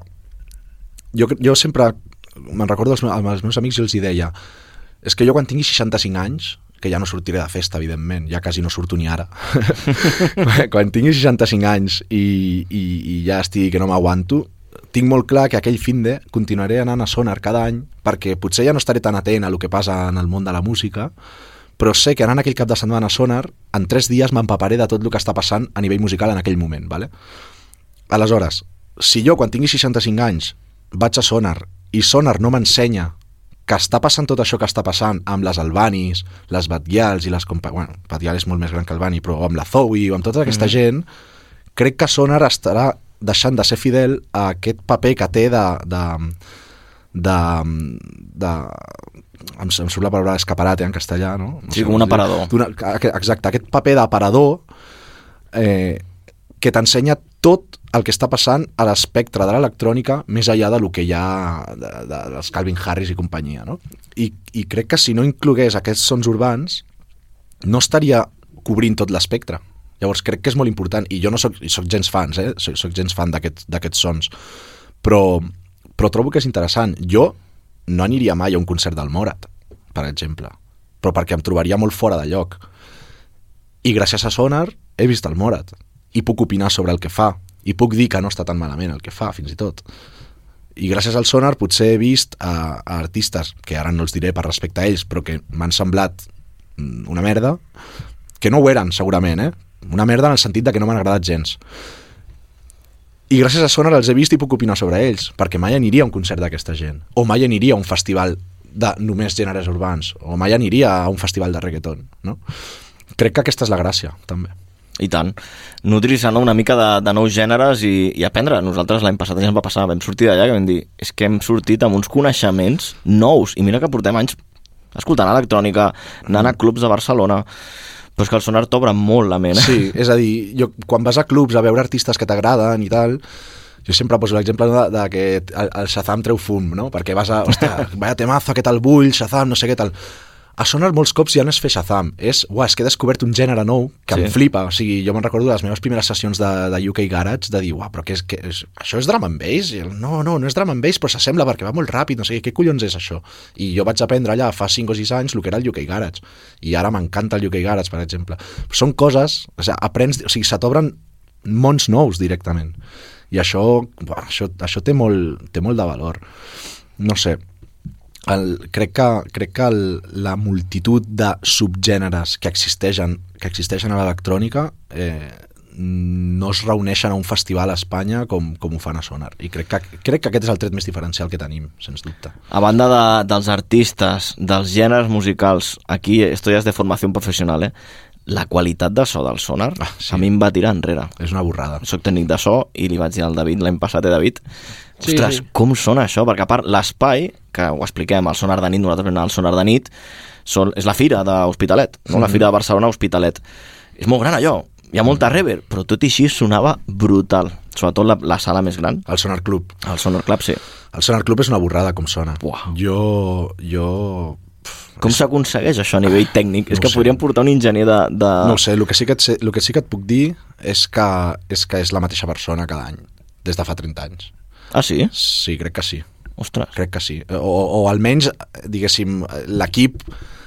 jo, jo sempre me'n recordo als, els meus amics i els hi deia és que jo quan tingui 65 anys que ja no sortiré de festa, evidentment, ja quasi no surto ni ara. quan tingui 65 anys i, i, i ja estigui que no m'aguanto, tinc molt clar que aquell fin de continuaré anant a Sonar cada any perquè potser ja no estaré tan atent a el que passa en el món de la música, però sé que anant aquell cap de setmana a Sonar, en tres dies m'empaparé de tot el que està passant a nivell musical en aquell moment, ¿vale? Aleshores, si jo quan tingui 65 anys vaig a Sonar i Sonar no m'ensenya que està passant tot això que està passant amb les Albanis, les Batllals i les... Compa bueno, Batllal és molt més gran que Albani, però amb la Zoe o amb tota aquesta mm gent, crec que Sonar estarà deixant de ser fidel a aquest paper que té de... de de, de em, em surt la paraula escaparate en castellà, no? no Sí, com un aparador. Exacte, aquest paper d'aparador eh, que t'ensenya tot el que està passant a l'espectre de l'electrònica més enllà de lo que hi ha de, de, dels Calvin Harris i companyia, no? I, I crec que si no inclogués aquests sons urbans no estaria cobrint tot l'espectre. Llavors crec que és molt important, i jo no soc, soc gens fans, eh? soc, soc gens fan d'aquests d'aquests sons, però, però trobo que és interessant. Jo no aniria mai a un concert del Morat, per exemple, però perquè em trobaria molt fora de lloc. I gràcies a Sonar he vist el Morat, i puc opinar sobre el que fa, i puc dir que no està tan malament el que fa, fins i tot. I gràcies al Sonar potser he vist a, a artistes, que ara no els diré per respecte a ells, però que m'han semblat mm, una merda, que no ho eren, segurament, eh? Una merda en el sentit de que no m'han agradat gens. I gràcies a Sonar els he vist i puc opinar sobre ells, perquè mai aniria a un concert d'aquesta gent, o mai aniria a un festival de només gèneres urbans, o mai aniria a un festival de reggaeton, no? Crec que aquesta és la gràcia, també. I tant. Nutrir-se-ne una mica de, de nous gèneres i, i aprendre. Nosaltres l'any passat ja ens va passar, vam sortir d'allà que vam dir és que hem sortit amb uns coneixements nous i mira que portem anys escoltant electrònica, anant a clubs de Barcelona però és que el sonar t'obre molt la ment. Sí, és a dir, jo, quan vas a clubs a veure artistes que t'agraden i tal, jo sempre poso l'exemple de, de que el, el Shazam treu fum, no? Perquè vas a, ostres, vaya temazo, què tal vull, Shazam, no sé què tal. A Sonar molts cops ja no és fer Shazam, és, uah, és que he descobert un gènere nou que Sí. em flipa, o sigui, jo me'n recordo de les meves primeres sessions de, de UK Garage de dir, uah, però què és, què és, això és drum and bass? I el, no, no, no és drum and bass, però s'assembla perquè va molt ràpid, no sé què, collons és això? I jo vaig aprendre allà fa 5 o 6 anys el que era el UK Garage, i ara m'encanta el UK Garage, per exemple. Són coses, o sigui, aprens, o sigui, se t'obren mons nous directament. I això, buah, això, això té, molt, té molt de valor. No sé, el, crec que, crec que el, la multitud de subgèneres que existeixen, que existeixen a l'electrònica eh, no es reuneixen a un festival a Espanya com, com ho fan a Sonar. I crec que, crec que aquest és el tret més diferencial que tenim, sens dubte. A banda de, dels artistes, dels gèneres musicals, aquí esto ja és de formació professional, eh? la qualitat de so del sonar Ah, sí. a mi em va tirar enrere. És una borrada. Soc tècnic de so i li vaig dir al David l'any passat, eh, David, Sí, ostres, sí. com sona això? Perquè a part l'espai, que ho expliquem, el sonar de nit, nosaltres vam anar al sonar de nit, són, és la fira d'Hospitalet, no? la fira de Barcelona Hospitalet. És molt gran allò, hi ha molta reverb, però tot i així sonava brutal, sobretot la, la sala més gran, El Sonar Club. el Sonar Club, sí. El Sonar Club és una borrada com sona. Buah. Jo... jo... Com s'aconsegueix això a nivell tècnic? és no que ho sé. podríem portar un enginyer de... de... No sé, el que sí que et, el que sí que et puc dir és que, és que és la mateixa persona cada any, des de fa 30 anys. Ah, sí? Sí, crec que sí. Ostres. Crec que sí. O, o almenys, diguéssim, l'equip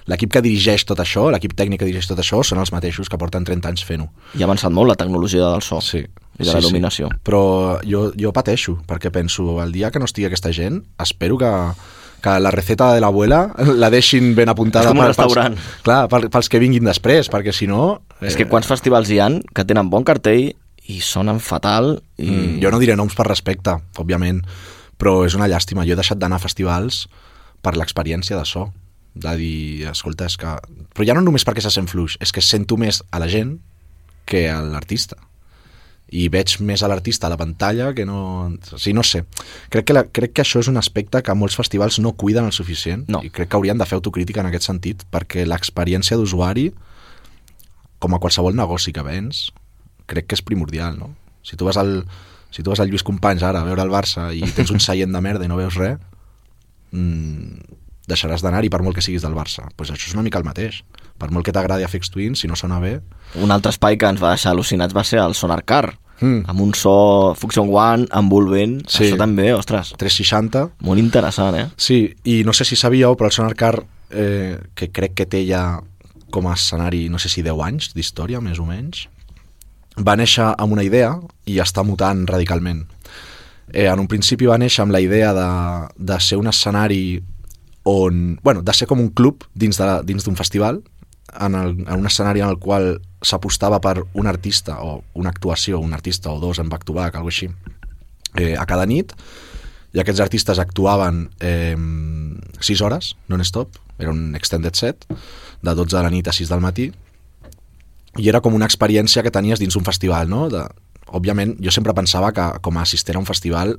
l'equip que dirigeix tot això, l'equip tècnic que dirigeix tot això, són els mateixos que porten 30 anys fent-ho. I ha avançat molt la tecnologia del so Sí. i de la il·luminació. Però jo, jo pateixo, perquè penso, el dia que no estigui aquesta gent, espero que, que la receta de l'abuela la deixin ben apuntada És com un per- pels- restaurant. clar, per, pels que vinguin després, perquè si no... És que quants festivals hi han que tenen bon cartell i sonen fatal i... Mm, jo no diré noms per respecte, òbviament, però és una llàstima. Jo he deixat d'anar a festivals per l'experiència de so. De dir, escolta, és que... Però ja no només perquè se sent fluix, és que sento més a la gent que a l'artista. I veig més a l'artista a la pantalla que no... O sigui, no sé. Crec que, la, crec que això és un aspecte que molts festivals no cuiden el suficient No. i crec que haurien de fer autocrítica en aquest sentit perquè l'experiència d'usuari, com a qualsevol negoci que vens, crec que és primordial, no? Si tu vas al, si tu vas al Lluís Companys ara a veure el Barça i tens un seient de merda i no veus res, mmm, deixaràs d'anar-hi per molt que siguis del Barça. Pues això és una mica el mateix. Per molt que t'agradi Afex Twin, si no sona bé... Un altre espai que ens va deixar al·lucinats va ser el Sonar Car, Mm. amb un so Function One, envolvent, Sí. això també, ostres, 360... molt interessant, eh? Sí, i no sé si sabíeu, però el Sonar Car, eh, que crec que té ja com a escenari, no sé si 10 anys d'història, més o menys, va néixer amb una idea i està mutant radicalment. Eh, en un principi va néixer amb la idea de, de ser un escenari on... Bueno, de ser com un club dins de- dins d'un festival, en, el, en un escenari en el qual s'apostava per un artista o una actuació, un artista o dos en back-to-back, alguna així, eh, a cada nit, i aquests artistes actuaven eh, 6 hores, non-stop, era un extended set, de 12 de la nit a 6 del matí, i era com una experiència que tenies dins un festival, no? De, òbviament, jo sempre pensava que com a assistent a un festival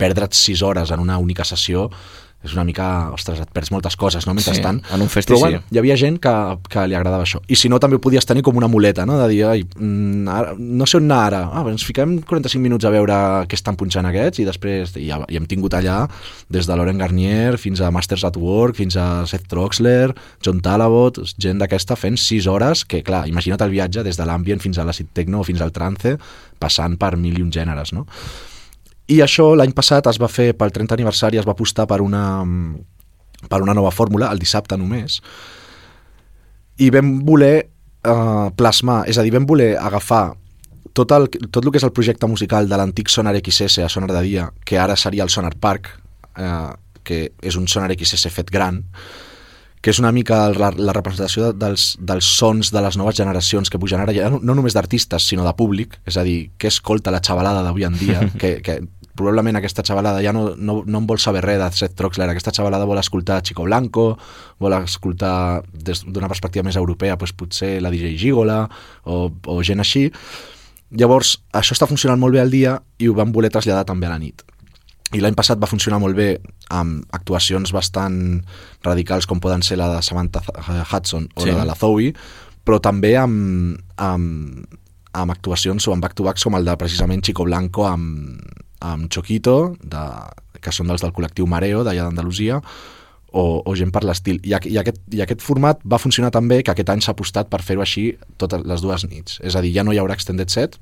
perdre't 6 hores en una única sessió és una mica, ostres, et perds moltes coses, no?, mentrestant. Sí, en un festi Però, sí. bueno, hi havia gent que, que li agradava això. I si no, també ho podies tenir com una muleta, no?, de dir, ai, mm, ara, no sé on anar ara, ah, ens fiquem 45 minuts a veure què estan punxant aquests i després i, ja, i hem tingut allà des de Lauren Garnier fins a Masters at Work, fins a Seth Troxler, John Talabot, gent d'aquesta fent 6 hores, que clar, imagina't el viatge des de l'ambient fins a l'acid techno o fins al trance, passant per mil i un gèneres, no? I això l'any passat es va fer, pel 30 aniversari, es va apostar per una, per una nova fórmula, el dissabte només, i vam voler eh, plasmar, és a dir, vam voler agafar tot el, tot el que és el projecte musical de l'antic Sonar XS a Sonar de Dia, que ara seria el Sonar Park, eh, que és un Sonar XS fet gran, que és una mica la, la representació de- dels, dels sons de les noves generacions que pugen ara, ja no, no només d'artistes, sinó de públic, és a dir, què escolta la xavalada d'avui en dia, que, que probablement aquesta xavalada ja no, no, no en vol saber res de Seth Troxler, aquesta xavalada vol escoltar Chico Blanco, vol escoltar d'una perspectiva més europea, doncs potser la DJ Gigola o, o gent així. Llavors, això està funcionant molt bé al dia i ho vam voler traslladar també a la nit i l'any passat va funcionar molt bé amb actuacions bastant radicals com poden ser la de Samantha Hudson o Sí. la de la Zoe, però també amb, amb, amb actuacions o amb back-to-backs com el de precisament Chico Blanco amb, amb Choquito, de, que són dels del col·lectiu Mareo, d'allà d'Andalusia, o, o gent per l'estil. I, i, aquest, I aquest format va funcionar tan bé que aquest any s'ha apostat per fer-ho així totes les dues nits. És a dir, ja no hi haurà extended set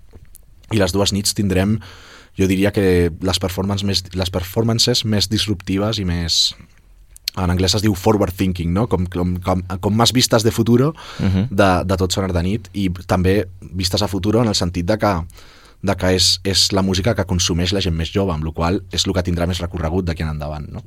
i les dues nits tindrem jo diria que les, performances més, les performances més disruptives i més en anglès es diu forward thinking, no? com, com, com, com més vistes de futuro Mhm. de, de tot sonar de nit i també vistes a futuro en el sentit de que, de que és, és la música que consumeix la gent més jove, amb la qual és el que tindrà més recorregut d'aquí en endavant. No?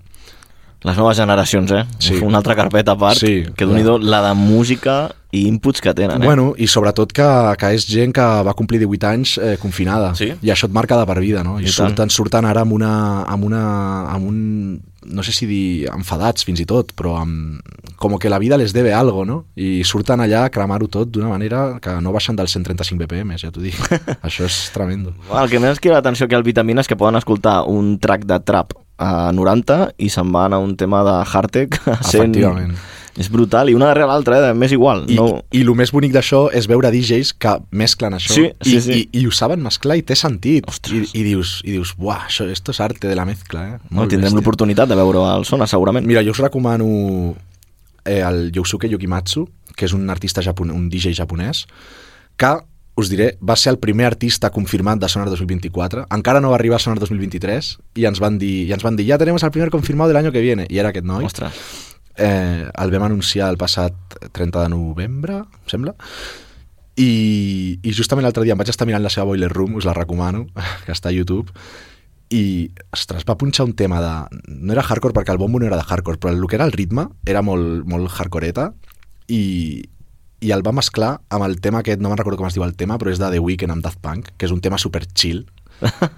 Les noves generacions, eh? Sí. Una altra carpeta a part, Sí, que d'un clar. la de música i inputs que tenen, eh? Bueno, i sobretot que, que és gent que va complir 18 anys eh, confinada. Sí? I això et marca de per vida, no? I, I surten, surten ara amb una, amb una... amb un... no sé si dir enfadats fins i tot, però amb, com que la vida les debe algo, no? I surten allà a cremar-ho tot d'una manera que no baixen dels 135 BPM, ja t'ho dic. això és tremendo. El que més crida l'atenció aquí al Vitamina és que poden escoltar un track de trap a 90 i se'n van a un tema de hardtech a 100. Efectivament. És brutal, i una darrere l'altra, eh? Més igual. I, no... i el més bonic d'això és veure DJs que mesclen això Sí, sí, i, sí. I, i ho saben mesclar i té sentit. I, Ostres. i, dius, i dius, buah, això, esto és arte de la mezcla, eh? No, Molt tindrem bèstia. l'oportunitat de veure el Sona, segurament. Mira, jo us recomano eh, el Yosuke Yukimatsu, que és un artista japonès, un DJ japonès, que us diré, va ser el primer artista confirmat de Sonar 2024. Encara no va arribar a Sonar 2023 i ens van dir, i ens van dir ja tenemos el primer confirmado del año que viene. I era aquest noi. Ostres. Eh, el vam anunciar el passat 30 de novembre, em sembla, i, i justament l'altre dia em vaig estar mirant la seva Boiler Room, us la recomano, que està a YouTube, i, ostres, va punxar un tema de... No era hardcore perquè el bombo no era de hardcore, però el que era el ritme era molt, molt hardcoreta i, i el va mesclar amb el tema aquest, no me'n recordo com es diu el tema, però és de The Weeknd amb Daft Punk, que és un tema super chill.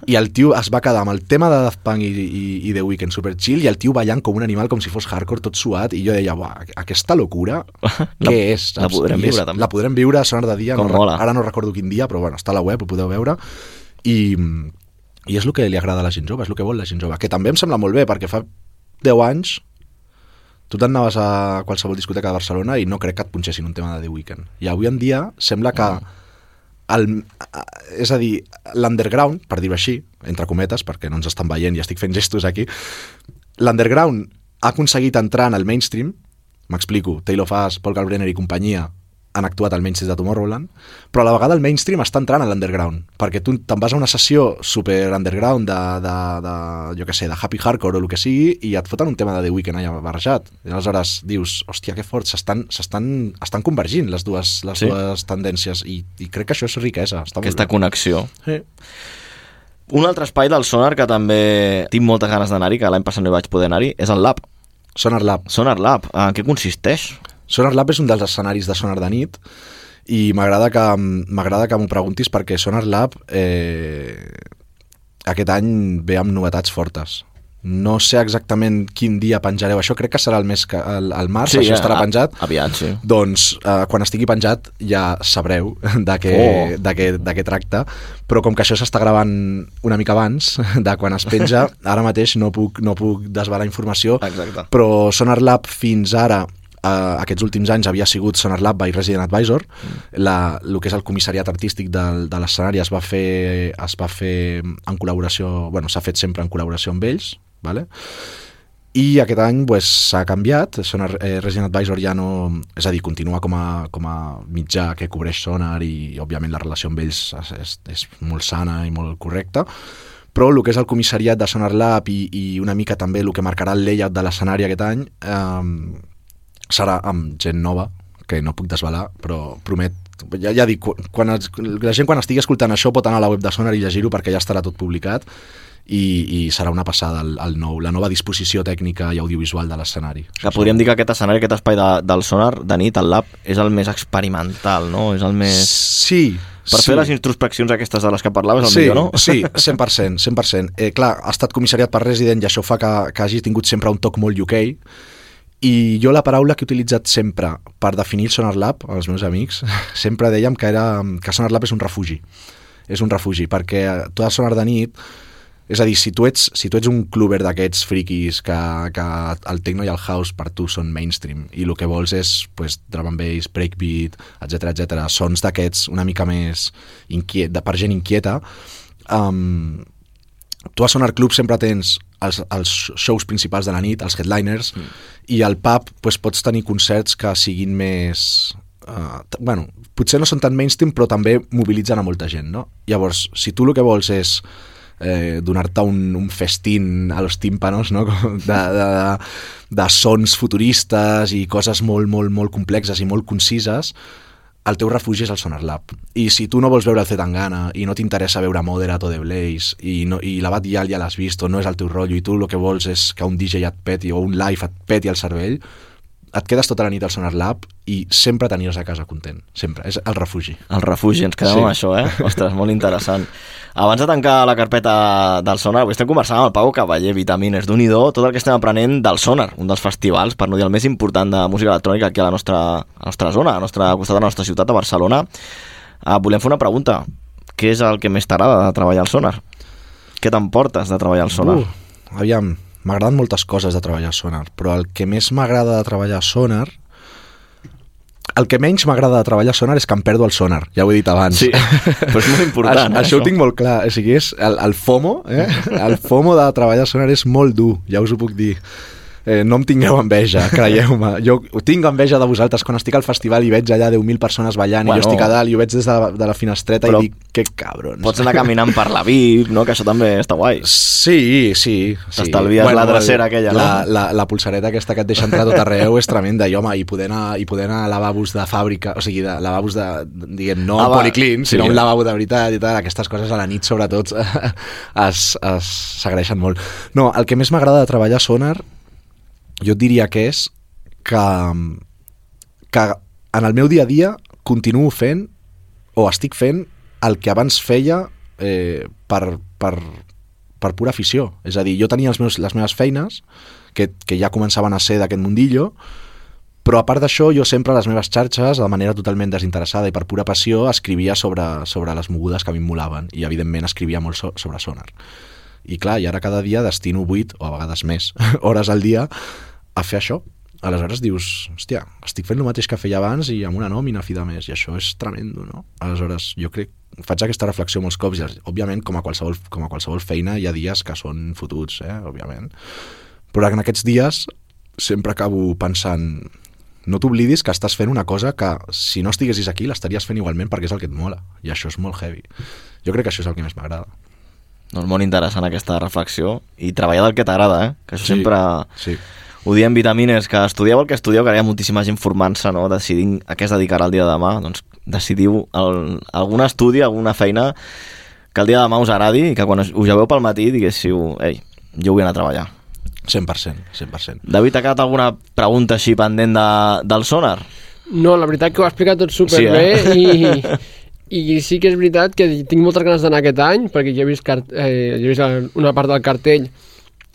I el tio es va quedar amb el tema de Daft Punk i, i, i The Weeknd super chill i el tio ballant com un animal com si fos hardcore tot suat i jo deia, buah, aquesta locura La- què és? la podrem I és- viure, també. La podrem viure a Sonar de dia, Com no, mola. ara no recordo quin dia, però bueno, està a la web, ho podeu veure i, i és el que li agrada a la gent jove, és el que vol la gent jove, que també em sembla molt bé perquè fa 10 anys tu t'anaves a qualsevol discoteca de Barcelona i no crec que et punxessin un tema de The Weeknd. I avui en dia sembla que el, és a dir, l'underground, per dir-ho així, entre cometes, perquè no ens estan veient i estic fent gestos aquí, l'underground ha aconseguit entrar en el mainstream, m'explico, Taylor Fass, Paul Kalbrenner i companyia han actuat al mainstream de Tomorrowland, però a la vegada el mainstream està entrant a l'underground, perquè tu te'n vas a una sessió super underground de, de, de, jo què sé, de happy hardcore o el que sigui, i et foten un tema de The Weeknd allà barrejat. I aleshores dius, hòstia, que fort, s'estan s'estan estan convergint les dues, les Sí. sí. dues tendències, i, i crec que això és riquesa. Està Aquesta connexió. bé. Un altre espai del Sonar que també tinc moltes ganes d'anar-hi, que l'any passat no hi vaig poder anar-hi, és el Lab. Sí. Sonar Lab. Sonar Lab, en què consisteix? Sonar Lab és un dels escenaris de Sonar de nit i m'agrada que m'agrada que m'ho preguntis perquè Sonar Lab eh, aquest any ve amb novetats fortes. No sé exactament quin dia penjareu això, crec que serà el mes que, el, el març, sí, això estarà a- penjat. Aviat, sí. Doncs eh, quan estigui penjat ja sabreu de què, Oh. de què, de què tracta, però com que això s'està gravant una mica abans de quan es penja, ara mateix no puc, no puc desvelar informació, Exacte. però Sonar Lab fins ara eh, aquests últims anys havia sigut Sonar Lab by Resident Advisor. La, el que és el comissariat artístic del, de l'escenari es va fer es va fer en col·laboració bueno, s'ha fet sempre en col·laboració amb ells vale? i aquest any pues, s'ha canviat. Sonar, eh, Resident Advisor ja no és a dir, continua com a, com a mitjà que cobreix Sonar i òbviament la relació amb ells és, és, és molt sana i molt correcta. Però el que és el comissariat de Sonar Lab i, i una mica també el que marcarà el layout de l'escenari aquest any eh, serà amb gent nova que no puc desvelar, però promet ja, ja dic, quan es, la gent quan estigui escoltant això pot anar a la web de Sonar i llegir-ho perquè ja estarà tot publicat i, i serà una passada el, el nou, la nova disposició tècnica i audiovisual de l'escenari. Que podríem dir que aquest escenari, aquest espai de, del Sonar de nit, el Lab, és el més experimental, no? És el més... Sí, Per sí. fer les introspeccions aquestes de les que parlaves, el sí, millor, no? Sí, 100%, 100%. Eh, clar, ha estat comissariat per Resident i això fa que, que hagi tingut sempre un toc molt UK i jo la paraula que he utilitzat sempre per definir el Sonar Lab als meus amics, sempre dèiem que, era, que Sonar Lab és un refugi. És un refugi, perquè tu has Sonar de nit és a dir, si tu ets, si tu ets un cluber d'aquests friquis que, que el techno i el house per tu són mainstream i el que vols és pues, drum and bass, breakbeat, etc etc, sons d'aquests una mica més inquiet, de, per gent inquieta, um, tu a Sonar Club sempre tens els, els shows principals de la nit, els headliners, mm. i al pub pues, pots tenir concerts que siguin més... Uh, bueno, potser no són tan mainstream, però també mobilitzen a molta gent, no? Llavors, si tu el que vols és eh, donar-te un, un festín a los tímpanos, no? De, de, de, de sons futuristes i coses molt, molt, molt complexes i molt concises, el teu refugi és el Sonar Lab. I si tu no vols veure el Zetangana i no t'interessa veure Moderat o The Blaze i, no, i la Batllal ja l'has vist o no és el teu rotllo i tu el que vols és que un DJ et peti o un live et peti el cervell, et quedes tota la nit al Sonar Lab i sempre t'aniràs a casa content. Sempre. És el refugi. El refugi, ens quedem Sí. amb això, eh? Ostres, molt interessant. Abans de tancar la carpeta del Sonar, avui estem conversant amb el Pau Cavaller, Vitamines, d'un i do, tot el que estem aprenent del Sonar, un dels festivals, per no dir el més important de música electrònica aquí a la nostra, a la nostra zona, a la nostra, al costat de la nostra ciutat, a Barcelona. Uh, volem fer una pregunta. Què és el que més t'agrada de treballar al Sonar? Què t'emportes de treballar al Sonar? Uh, aviam, m'agraden moltes coses de treballar a Sonar, però el que més m'agrada de treballar a Sonar... El que menys m'agrada de treballar a Sonar és que em perdo el Sonar, ja ho he dit abans. Sí, però és molt important, Això, eh, això ho tinc molt clar, o sigui, és el, el FOMO, eh? el FOMO de treballar a Sonar és molt dur, ja us ho puc dir. Eh, no em tingueu enveja, creieu-me. Jo tinc enveja de vosaltres quan estic al festival i veig allà 10.000 persones ballant Bueno. i jo estic a dalt i ho veig des de, de la finestreta Però i dic, que cabrons. Pots anar caminant per la VIP, no? que això també està guai. Sí, sí. sí. T'estalvies la drecera aquella, no? la, La, la pulsareta aquesta que et deixa entrar tot arreu és tremenda. I, home, i poder, anar, i poder anar a lavabos de fàbrica, o sigui, de lavabos de, diguem, no Ah, policlin, sí. sinó un lavabo de veritat i tal, aquestes coses a la nit, sobretot, es, es s'agraeixen molt. No, el que més m'agrada de treballar a Sonar, jo et diria que és que, que en el meu dia a dia continuo fent o estic fent el que abans feia eh, per, per, per pura afició. És a dir, jo tenia els meus, les meves feines, que, que ja començaven a ser d'aquest mundillo, però a part d'això, jo sempre a les meves xarxes, de manera totalment desinteressada i per pura passió, escrivia sobre, sobre les mogudes que a mi em molaven i, evidentment, escrivia molt so, sobre Sonar. I clar, i ara cada dia destino 8, o a vegades més, hores al dia a fer això. Aleshores dius, hòstia, estic fent el mateix que feia abans i amb una nòmina fi de més, i això és tremendo, no? Aleshores, jo crec, faig aquesta reflexió molts cops, i, òbviament, com a, qualsevol, com a qualsevol feina, hi ha dies que són fotuts, eh? òbviament. Però en aquests dies sempre acabo pensant, no t'oblidis que estàs fent una cosa que, si no estiguessis aquí, l'estaries fent igualment perquè és el que et mola, i això és molt heavy. Jo crec que això és el que més m'agrada. Doncs molt interessant aquesta reflexió i treballar del que t'agrada, eh? que això sempre Sí. ho diem vitamines, que estudieu el que estudieu, que ara hi ha moltíssima gent formant-se, no? decidint a què es dedicarà el dia de demà, doncs decidiu el, algun estudi, alguna feina que el dia de demà us agradi i que quan us, us lleveu pel matí diguéssiu, ei, jo vull anar a treballar. 100%, 100%. David, t'ha quedat alguna pregunta així pendent de, del sonar? No, la veritat que ho ha explicat tot superbé Sí, i, i sí que és veritat que tinc moltes ganes d'anar aquest any perquè ja he vist, cart eh, ja he vist una part del cartell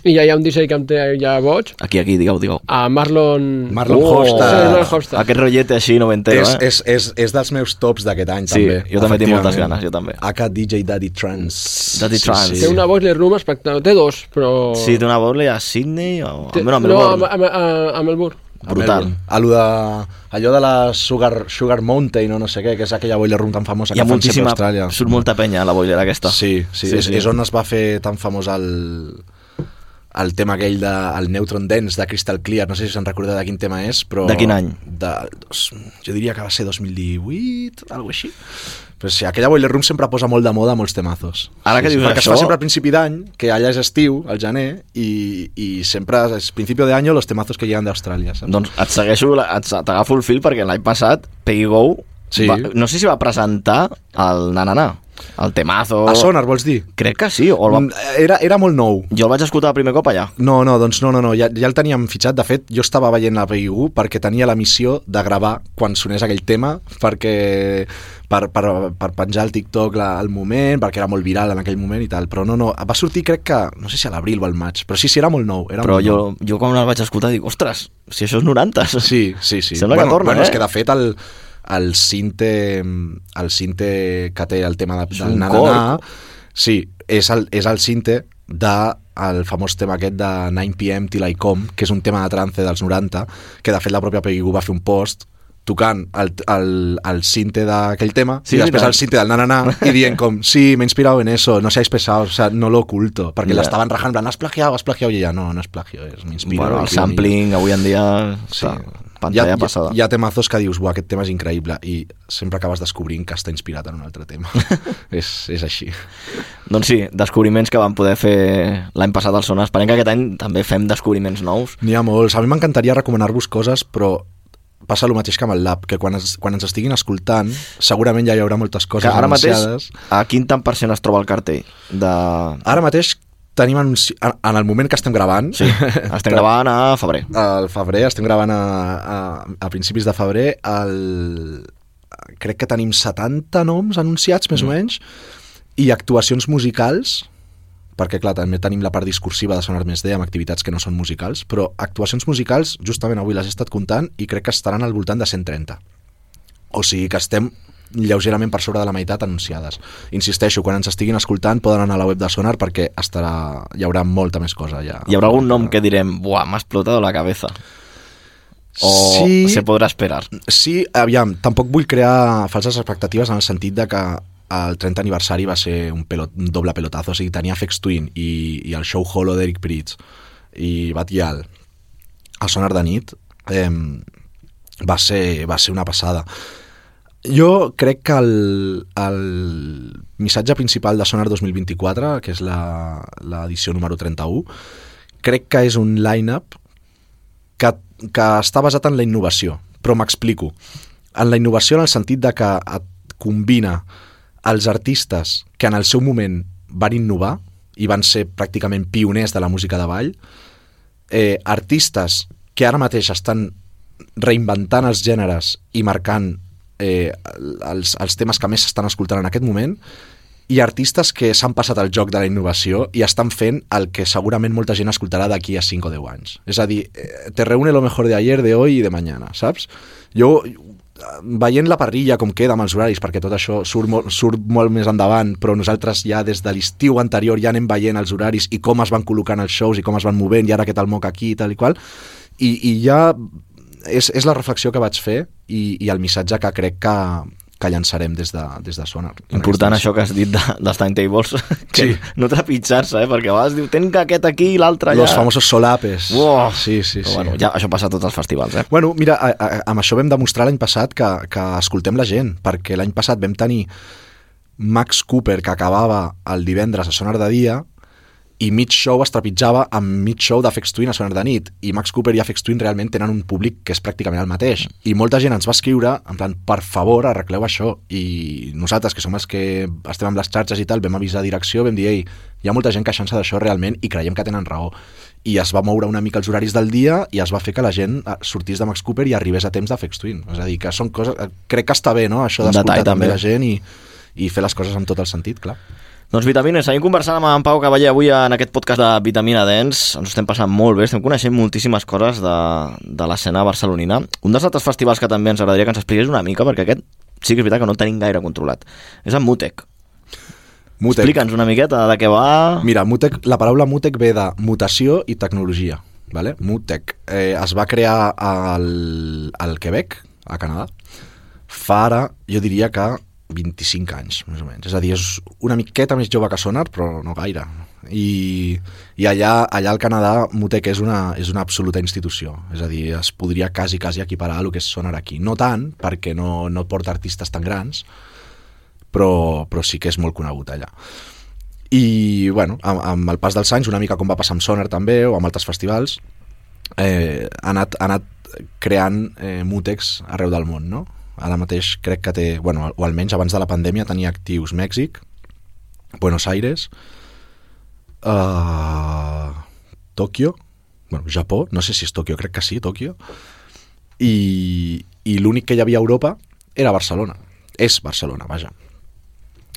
i ja hi ha un disseny que em té ja boig Aquí, aquí, digueu, digueu. a Marlon... Marlon Oh, Hofstad. Sí, Marlon Hofstad. Aquest rotllete així noventero, és, eh? és, és, és dels meus tops d'aquest any, Sí, també. jo també tinc moltes ganes, jo també. AK DJ Daddy Trance. Daddy Trance. Té una boiler room espectacular. Té dos, però... Sí, té una bola a Sydney o... Té- Bueno, a no, Melbourne. a, a, a, a Melbourne. Brutal. A lo de, allò de la Sugar, Sugar Mountain o no sé què, que és aquella boiler room tan famosa que fan sempre a moltíssima... Austràlia. Surt molta penya a la boilera aquesta. Sí, sí, sí, és, és on es va fer tan famós el, el tema aquell de el Neutron Dance de Crystal Clear, no sé si se'n recorda de quin tema és, però... De quin any? De, dos, jo diria que va ser 2018, algo així. Però sí, aquella Boiler Room sempre posa molt de moda molts temazos. Ara que sí, dius perquè això- es fa sempre al principi d'any, que allà és estiu, al gener, i, i sempre és principi de any los temazos que llegan d'Austràlia? Doncs et segueixo, t'agafo el fil perquè l'any passat Peggy Go Sí. va, no sé si va presentar el Nanana, el temazo... A Sonar, vols dir? Crec que sí, o el va... Mm, Era, era molt nou. jo el vaig escoltar el primer cop allà. No, no, doncs no, no, no, ja, ja el teníem fitxat. De fet, jo estava veient la PIU perquè tenia la missió de gravar quan sonés aquell tema, perquè per, per, per penjar al TikTok la, al moment, perquè era molt viral en aquell moment i tal. Però no, no, va sortir crec que, no sé si a l'abril o al maig, però sí, sí, era molt nou. Era Però molt jo, nou. jo quan el vaig escoltar dic, ostres, si això és 90. Sí, sí, sí. Sembla bueno, que torna, bueno, eh? és que de fet el, el cinte, el cinte que té el tema de, del nananà, sí, és el, és el cinte de el famós tema aquest de 9pm Till I Come, que és un tema de trance dels 90, que de fet la pròpia Peggy Goo va fer un post tocant el, el, el cinte d'aquell tema Sí, i després veritat. el cinte del nananà i dient com, sí, me he inspirado en eso, no seáis pesados, o sea, no lo oculto, perquè Ja. l'estaven rajant, en plan, has plagiado, has plagiado, i ella, no, no és plagio, és m'inspiro. Bueno, i el sampling avui en dia Sí. està pantalla hi ha, passada. Hi, hi ha temazos que dius, buah, aquest tema és increïble i sempre acabes descobrint que està inspirat en un altre tema. és, és així. Doncs sí, descobriments que vam poder fer l'any passat al Sonar. Esperem que aquest any també fem descobriments nous. N'hi ha molts. A mi m'encantaria recomanar-vos coses, però passa el mateix que amb el lab, que quan, es, quan ens estiguin escoltant, segurament ja hi haurà moltes Que coses ara mateix, anunciades. a quin tant per cent es troba el cartell? De... Ara mateix tenim anunci... en en el moment que estem gravant, Sí, estem gravant a febrer. al febrer, estem gravant a, a, a principis de febrer, el... crec que tenim 70 noms anunciats, més mm. o menys, i actuacions musicals, perquè clar, també tenim la part discursiva de Sonar Més D amb activitats que no són musicals, però actuacions musicals, justament avui les he estat comptant i crec que estaran al voltant de 130. O sigui que estem lleugerament per sobre de la meitat anunciades. Insisteixo, quan ens estiguin escoltant poden anar a la web de Sonar perquè estarà, hi haurà molta més cosa ja. Hi haurà algun nom que direm, buah, m'ha explotado la cabeza. O Sí. se podrà esperar. Sí, aviam, tampoc vull crear falses expectatives en el sentit de que el 30 aniversari va ser un, pelot, un doble pelotazo, o sigui, tenia FX Twin i, i el show holo d'Eric Pritz i Batial a Sonar de nit eh, va, ser, va ser una passada. Jo crec que el, el missatge principal de Sonar 2024, que és l'edició número 31, crec que és un line-up que, que està basat en la innovació, però m'explico. En la innovació en el sentit de que et combina els artistes que en el seu moment van innovar i van ser pràcticament pioners de la música de ball, eh, artistes que ara mateix estan reinventant els gèneres i marcant eh, els, els temes que més s'estan escoltant en aquest moment i artistes que s'han passat el joc de la innovació i estan fent el que segurament molta gent escoltarà d'aquí a 5 o 10 anys. És a dir, eh, te reúne lo mejor de ayer, de hoy i de mañana, saps? Jo, veient la parrilla com queda amb els horaris, perquè tot això surt, molt, surt molt més endavant, però nosaltres ja des de l'estiu anterior ja anem veient els horaris i com es van col·locant els shows i com es van movent i ara aquest el moc aquí i tal i qual, i, i ja és, és la reflexió que vaig fer i, i el missatge que crec que, que llançarem des de, des de Sonar. Important això que has dit de, dels timetables, que Sí. no trepitjar-se, eh? perquè a vegades diu, ten que aquest aquí i l'altre allà. Los famosos solapes. Uah. Sí, sí, sí. Bueno, ja, això passa a tots els festivals, eh? Bueno, mira, a, a, amb això vam demostrar l'any passat que, que escoltem la gent, perquè l'any passat vam tenir Max Cooper, que acabava el divendres a Sonar de dia, i mig show es trepitjava amb mig show d'Afex Twin a Sonar de nit. I Max Cooper i Afex Twin realment tenen un públic que és pràcticament el mateix. I molta gent ens va escriure, en plan, per favor, arregleu això. I nosaltres, que som els que estem amb les xarxes i tal, vam avisar direcció, vam dir, ei, hi ha molta gent queixant-se d'això realment i creiem que tenen raó. I es va moure una mica els horaris del dia i es va fer que la gent eh, sortís de Max Cooper i arribés a temps d'Afex Twin. És a dir, que són coses... eh, Crec que està bé, no?, això d'escoltar també també. la gent i, i fer les coses amb tot el sentit, clar. Doncs Vitamines, seguim conversant amb en Pau Cavaller avui en aquest podcast de Vitamina Dens. Ens estem passant molt bé, estem coneixent moltíssimes coses de, de l'escena barcelonina. Un dels altres festivals que també ens agradaria que ens expliqués una mica, perquè aquest sí que és veritat que no el tenim gaire controlat. És el Mutec. Mutec. Explica'ns una miqueta de què va... Mira, Mutec, la paraula Mutec ve de mutació i tecnologia. Vale? Mutec eh, es va crear al, al Quebec, a Canadà, fa ara, jo diria que 25 anys, més o menys. És a dir, és una miqueta més jove que Sonar, però no gaire. I, i allà, allà al Canadà Mutec és una, és una absoluta institució. És a dir, es podria quasi, quasi equiparar a el que és Sonar aquí. No tant, perquè no, no porta artistes tan grans, però, però sí que és molt conegut allà. I, bueno, amb, amb el pas dels anys, una mica com va passar amb Sonar també, o amb altres festivals, eh, ha, anat, ha anat creant eh, mútecs arreu del món, no? Ara mateix crec que té, bueno, o almenys abans de la pandèmia tenia actius Mèxic, Buenos Aires, uh, Tòquio, bueno, Japó, no sé si és Tòquio, crec que sí, Tòquio, i, i l'únic que hi havia a Europa era Barcelona. És Barcelona, vaja.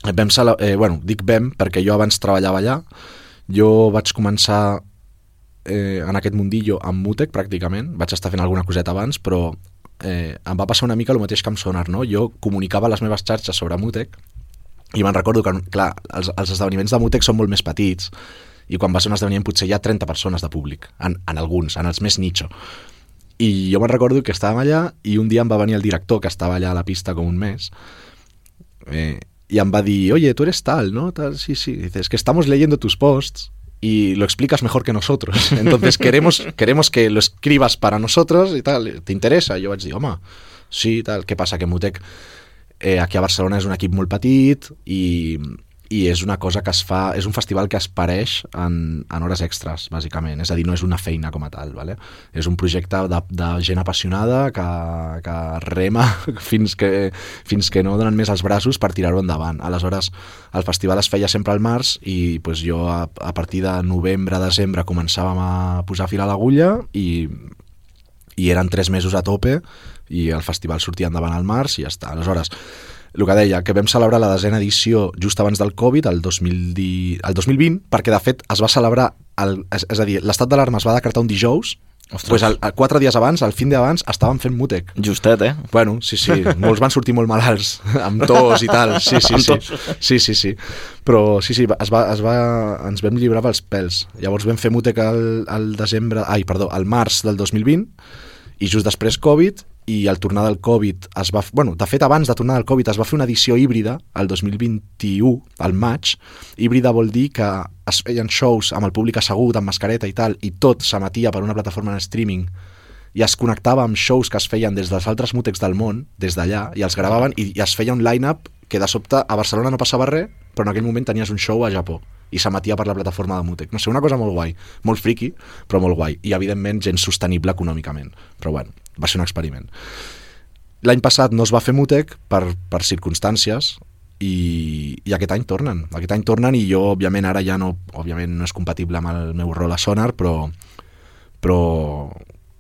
Vam sala, eh, bueno, dic vam perquè jo abans treballava allà. Jo vaig començar eh, en aquest mundillo amb Mutec, pràcticament. Vaig estar fent alguna coseta abans, però eh, em va passar una mica el mateix que amb Sonar, no? Jo comunicava les meves xarxes sobre Mutec i me'n recordo que, clar, els, els esdeveniments de Mutec són molt més petits i quan va ser un esdeveniment potser hi ha 30 persones de públic, en, en alguns, en els més nicho. I jo me'n recordo que estàvem allà i un dia em va venir el director, que estava allà a la pista com un mes, eh, y em va dir, oye, tú eres tal, ¿no? Tal, sí, sí. Dices, que estamos leyendo tus posts y lo explicas mejor que nosotros. Entonces queremos, queremos que lo escribas para nosotros y tal. ¿Te interesa? Jo vaig dir, sí, tal. Què passa? Que Mutec eh, aquí a Barcelona és un equip molt petit i, i és una cosa que es fa, és un festival que es pareix en, en hores extres, bàsicament. És a dir, no és una feina com a tal, vale? és un projecte de, de gent apassionada que, que rema fins que, fins que no donen més els braços per tirar-ho endavant. Aleshores, el festival es feia sempre al març i pues, jo a, a partir de novembre, desembre començàvem a posar fil a l'agulla i, i eren tres mesos a tope i el festival sortia endavant al març i ja està. Aleshores, el que deia, que vam celebrar la desena edició just abans del Covid, el, 2010, el 2020, perquè de fet es va celebrar, el, és, és a dir, l'estat d'alarma es va decretar un dijous, Ostres. pues el, el, quatre dies abans, al fin d'abans, estàvem fent Mutec. Justet, eh? Bueno, sí, sí, molts van sortir molt malalts, amb tos i tal, sí, sí, sí, sí, sí, sí. Però sí, sí, es va, es va, ens vam llibrar pels pèls. Llavors vam fer Mutec al, al desembre, ai, perdó, al març del 2020, i just després Covid, i al tornar del Covid es va... Bueno, de fet, abans de tornar del Covid es va fer una edició híbrida, el 2021, al maig. Híbrida vol dir que es feien shows amb el públic assegut, amb mascareta i tal, i tot s'emetia per una plataforma en streaming i es connectava amb shows que es feien des dels altres mútecs del món, des d'allà, i els gravaven, i, i es feia un line-up que de sobte a Barcelona no passava res, però en aquell moment tenies un show a Japó i s'emetia per la plataforma de Mutec. No sé, una cosa molt guai, molt friki, però molt guai. I, evidentment, gens sostenible econòmicament. Però, bueno, va ser un experiment. L'any passat no es va fer Mutec per, per circumstàncies i, i aquest any tornen. Aquest any tornen i jo, òbviament, ara ja no, òbviament no és compatible amb el meu rol a Sonar, però, però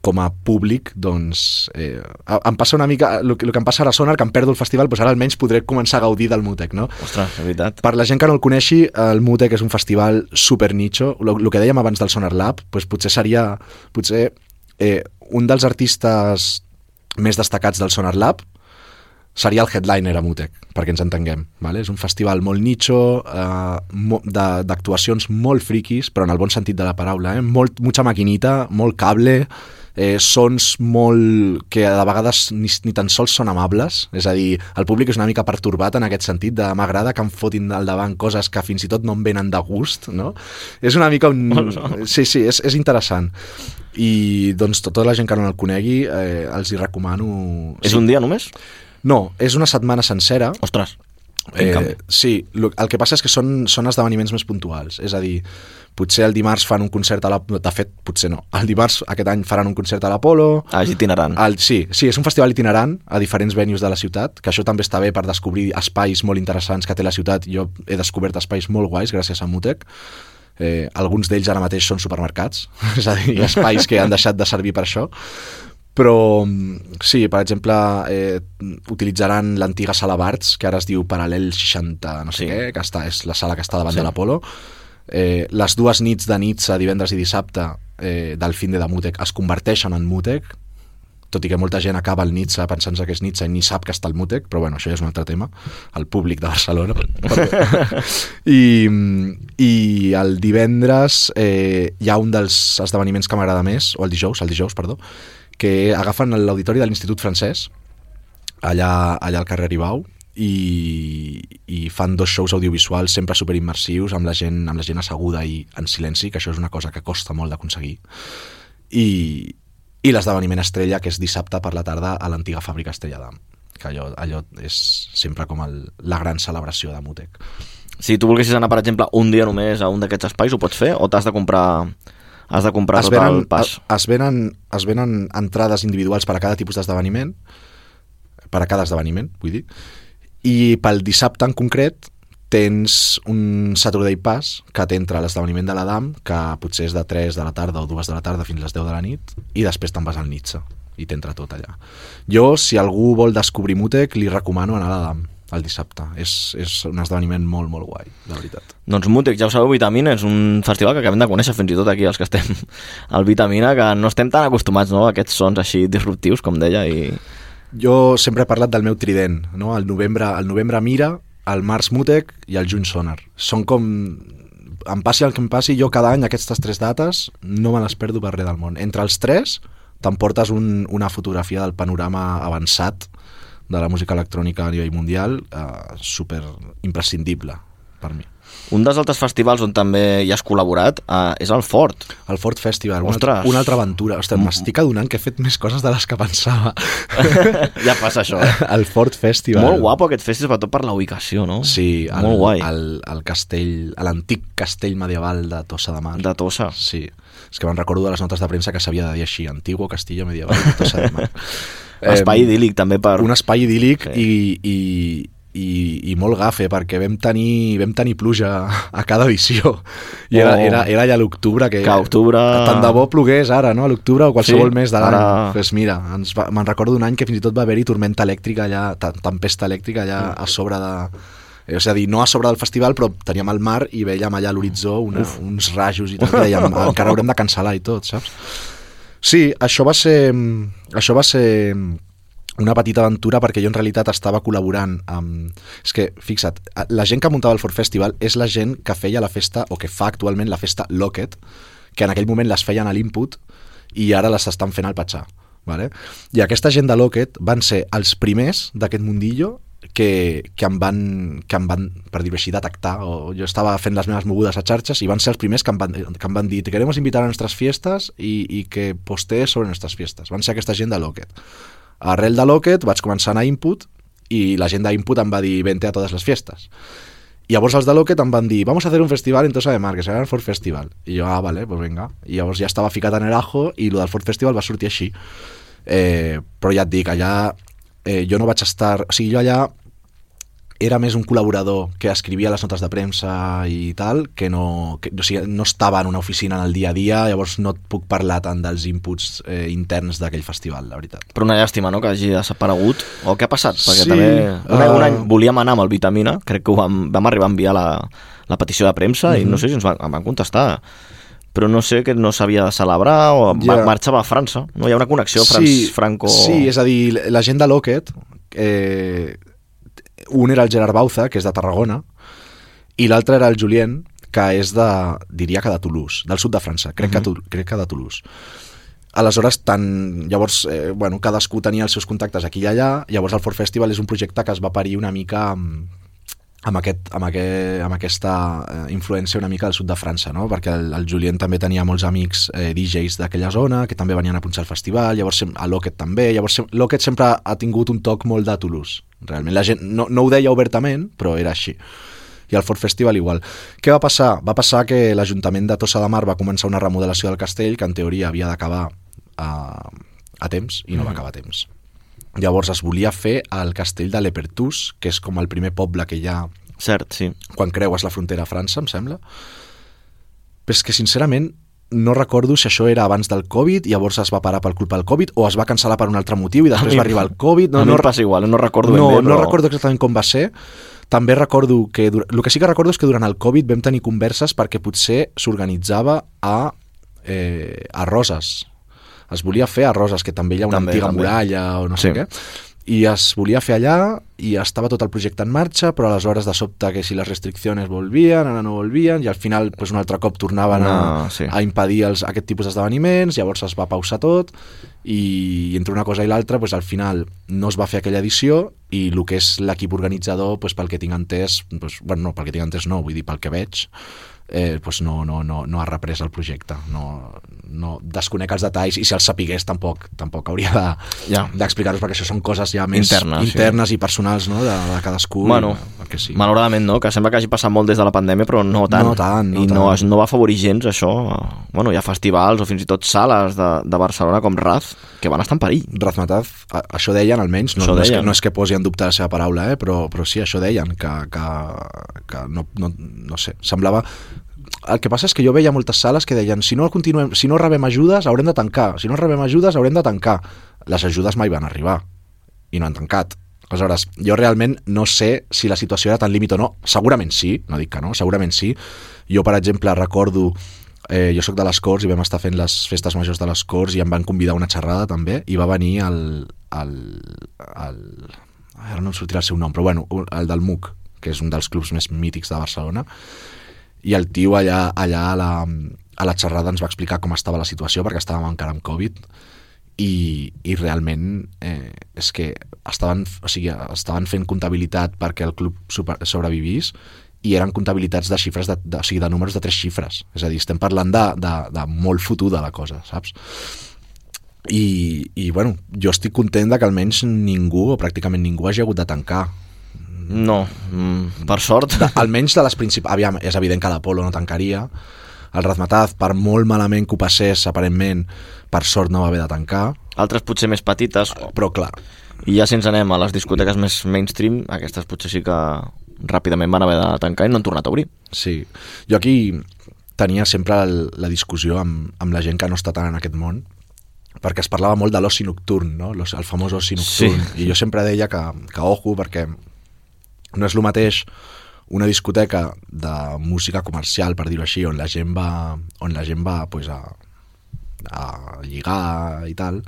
com a públic, doncs, eh, em passa una mica, el, el que em passa ara a Sonar, que em perdo el festival, doncs ara almenys podré començar a gaudir del Mutec, no? Ostres, de veritat. Per la gent que no el coneixi, el Mutec és un festival super nicho. El que dèiem abans del Sonar Lab, doncs potser seria potser eh, un dels artistes més destacats del Sonar Lab seria el headliner a Mutec, perquè ens entenguem. Vale? És un festival molt nicho, eh, d'actuacions molt friquis, però en el bon sentit de la paraula. Eh? Molt, mucha maquinita, molt cable, eh, sons molt... que de vegades ni, ni tan sols són amables, és a dir, el públic és una mica pertorbat en aquest sentit de m'agrada que em fotin al davant coses que fins i tot no em venen de gust, no? És una mica un... Sí, sí, és, és interessant. I doncs tota la gent que no el conegui eh, els hi recomano... És sí. un dia només? No, és una setmana sencera. Ostres. Eh, sí, el que passa és que són, són esdeveniments més puntuals, és a dir, potser el dimarts fan un concert a la... De fet, potser no. El dimarts aquest any faran un concert a l'Apolo, Ah, és itinerant. el, sí, sí, és un festival itinerant a diferents venues de la ciutat, que això també està bé per descobrir espais molt interessants que té la ciutat. Jo he descobert espais molt guais gràcies a Mutec. Eh, alguns d'ells ara mateix són supermercats, és a dir, espais que han deixat de servir per això. Però sí, per exemple, eh, utilitzaran l'antiga sala Barts, que ara es diu Paral·lel 60, no sé Sí. què, que està, és la sala que està davant sí. de l'Apolo. Eh, les dues nits de nits, a divendres i dissabte, eh, del fin de de Mutec es converteixen en Mutec, tot i que molta gent acaba el Nitsa pensant-se que és Nitsa i ni sap que està el Mutec, però bueno, això ja és un altre tema, el públic de Barcelona. I, I el divendres eh, hi ha un dels esdeveniments que m'agrada més, o el dijous, el dijous, perdó, que agafen l'auditori de l'Institut Francès, allà, allà al carrer Ribau, i, i fan dos shows audiovisuals sempre superimmersius amb la gent amb la gent asseguda i en silenci, que això és una cosa que costa molt d'aconseguir. I, i l'esdeveniment estrella, que és dissabte per la tarda a l'antiga fàbrica Estrella d'Am que allò, allò és sempre com el, la gran celebració de Mutec. Si tu volguessis anar, per exemple, un dia només a un d'aquests espais, ho pots fer? O t'has de comprar has de comprar es tot venen, el pas? Es venen, es venen entrades individuals per a cada tipus d'esdeveniment, per a cada esdeveniment, vull dir, i pel dissabte en concret tens un Saturday Pass que t'entra a l'esdeveniment de l'Adam, que potser és de 3 de la tarda o 2 de la tarda fins a les 10 de la nit, i després te'n vas al Nitsa i t'entra tot allà. Jo, si algú vol descobrir Mutec, li recomano anar a l'Adam el dissabte. És, és un esdeveniment molt, molt guai, la veritat. Doncs Mutec, ja ho sabeu, Vitamina és un festival que acabem de conèixer fins i tot aquí els que estem al Vitamina, que no estem tan acostumats no, a aquests sons així disruptius, com deia, i Jo sempre he parlat del meu trident, no? El novembre, el novembre Mira, el març Mutec i el juny Sonar. Són com... Em passi el que em passi, jo cada any aquestes tres dates no me les perdo per res del món. Entre els tres t'emportes un, una fotografia del panorama avançat de la música electrònica a nivell mundial eh, super imprescindible per mi. Un dels altres festivals on també hi has col·laborat uh, és el Fort. El Ford Festival, una, Ostres. altra, una altra aventura. Ostres, m'estic adonant que he fet més coses de les que pensava. ja passa això, eh? el Ford Festival. Molt guapo aquest festival, sobretot per la ubicació, no? Sí, el, Molt guai. El, el castell, l'antic castell medieval de Tossa de Mar. De Tossa. Sí, és que me'n recordo de les notes de premsa que s'havia de dir així, Antiguo Castillo Medieval de Tossa de Mar. Espai idíl·lic també per... un espai idíl·lic Sí. i, i, i, i molt gafe perquè vam tenir, vam tenir pluja a cada edició i era, Oh. era, era ja l'octubre que, Que a octubre- tant de bo plogués ara, no? a l'octubre o qualsevol Sí, mes de l'any ara- pues mira, me'n recordo un any que fins i tot va haver-hi tormenta elèctrica allà, te- tempesta elèctrica allà Mm. a sobre de eh, és a dir, no a sobre del festival, però teníem el mar i veiem allà a l'horitzó uns rajos i tot, i dèiem, encara haurem de cancel·lar i tot, saps? Sí, això va ser, això va ser una petita aventura perquè jo en realitat estava col·laborant amb... És que, fixa't, la gent que muntava el Ford Festival és la gent que feia la festa, o que fa actualment la festa Locket, que en aquell moment les feien a l'Input i ara les estan fent al Patxà. Vale? I aquesta gent de Locket van ser els primers d'aquest mundillo que, que, em van, que em van, per dir-ho així, detectar. O jo estava fent les meves mogudes a xarxes i van ser els primers que em van, que em van dir te queremos invitar a nuestras fiestas i, i que postees sobre nuestras fiestas. Van ser aquesta gent de Locket. Arrel de Locket vaig començar a anar a Input i la gent d'Input em va dir vente a totes les fiestes. I llavors els de Locket em van dir vamos a hacer un festival en Tossa de Mar, que serà el Ford Festival. I jo, ah, vale, pues venga. I llavors ja estava ficat en el ajo i el del Ford Festival va sortir així. Eh, però ja et dic, allà eh, jo no vaig estar... O sigui, jo allà era més un col·laborador que escrivia les notes de premsa i tal, que no, que, o sigui, no estava en una oficina en el dia a dia, llavors no et puc parlar tant dels inputs eh, interns d'aquell festival, la veritat. Però una llàstima, no?, que hagi desaparegut. O què ha passat? Perquè Sí, també un, any, un uh, any volíem anar amb el Vitamina, crec que ho vam, vam arribar a enviar la, la petició de premsa Mhm. i no sé si ens van, van contestar però no sé que no s'havia de celebrar o yeah. marxava a França. No hi ha una connexió sí, Franco... Sí, és a dir, la gent de Locket, eh, un era el Gerard Bauza, que és de Tarragona, i l'altre era el Julien, que és de, diria que de Toulouse, del sud de França, crec, uh -huh. que, tu- crec que de Toulouse. Aleshores, tant, llavors, eh, bueno, cadascú tenia els seus contactes aquí i allà, llavors el Ford Festival és un projecte que es va parir una mica amb, amb, aquest, amb, aquest, amb aquesta eh, influència una mica del sud de França, no? perquè el, el Julien també tenia molts amics eh, DJs d'aquella zona que també venien a punxar al festival, llavors a Locket també, llavors Locket sempre ha tingut un toc molt de Toulouse, realment. La gent no, no ho deia obertament, però era així. I el Ford Festival igual. Què va passar? Va passar que l'Ajuntament de Tossa de Mar va començar una remodelació del castell que en teoria havia d'acabar a, a temps i no va acabar a temps. Llavors es volia fer al castell de Lepertús, que és com el primer poble que hi ha Cert, sí. quan creues la frontera a França, em sembla. Però és que, sincerament, no recordo si això era abans del Covid, llavors es va parar per culpa del Covid, o es va cancel·lar per un altre motiu i després mi- va arribar el Covid. No, a mi no, em passa igual, no recordo ben no, bé, però... no recordo exactament com va ser. També recordo que... El que sí que recordo és que durant el Covid vam tenir converses perquè potser s'organitzava a, eh, a Roses. Es volia fer a Roses, que també hi ha una També, antiga també. muralla o no sé Sí. què. I es volia fer allà i estava tot el projecte en marxa, però aleshores de sobte que si les restriccions volvien, ara no volvien, i al final pues, un altre cop tornaven a, No, sí. a impedir els, aquest tipus d'esdeveniments, llavors es va pausar tot i entre una cosa i l'altra pues, al final no es va fer aquella edició i el que és l'equip organitzador pues, pel que tinc entès pues, bueno, no, pel que tinc entès no, vull dir pel que veig eh, pues no, no, no, no ha reprès el projecte no, no desconec els detalls i si els sapigués tampoc, tampoc hauria de- Ja. d'explicar-los perquè això són coses ja més Internes, sí. internes i personals no, de, de cadascú Bueno, perquè sí. malauradament no, que sembla que hagi passat molt des de la pandèmia, però no tant. No tant, no I no, tant. es- no va afavorir gens això. Bueno, hi ha festivals o fins i tot sales de, de Barcelona com Raz que van estar en perill. Razmataz, a- això deien almenys, no, Això no, és que, deien. no és que posi en dubte la seva paraula, eh, però, però sí, això deien, que, que, que no, no, no sé, semblava... El que passa és que jo veia moltes sales que deien si no, continuem, si no rebem ajudes haurem de tancar, si no rebem ajudes haurem de tancar. Les ajudes mai van arribar i no han tancat. Aleshores, jo realment no sé si la situació era tan límit o no. Segurament sí, no dic que no, segurament sí. Jo, per exemple, recordo eh, jo sóc de les Corts i vam estar fent les festes majors de les Corts i em van convidar a una xerrada també i va venir el, el, el ara no em sortirà el seu nom, però bueno, el del MUC, que és un dels clubs més mítics de Barcelona, i el tio allà, allà a, la, a la xerrada ens va explicar com estava la situació perquè estàvem encara amb Covid i, i realment eh, és que estaven, o sigui, estaven fent comptabilitat perquè el club super, sobrevivís i eren comptabilitats de xifres, de, de, o sigui, de números de tres xifres. És a dir, estem parlant de, de, de molt fotuda la cosa, saps? I, i bueno, jo estic content de que almenys ningú, o pràcticament ningú, hagi hagut de tancar. No, mm, per sort. De, almenys de les principals... Aviam, és evident que l'Apolo no tancaria. El Razmataz, per molt malament que ho passés, aparentment, per sort no va haver de tancar. Altres potser més petites, Però clar, i ja si ens anem a les discoteques més mainstream, aquestes potser sí que ràpidament van haver de tancar i no han tornat a obrir. sí. Jo aquí tenia sempre el, la discussió amb, amb la gent que no està tant en aquest món, perquè es parlava molt de l'oci nocturn, no? El famós oci nocturn. Sí. I jo sempre deia que, que ojo, perquè no és el mateix una discoteca de música comercial, per dir-ho així, on la gent va, on la gent va pues, a, a lligar i tal,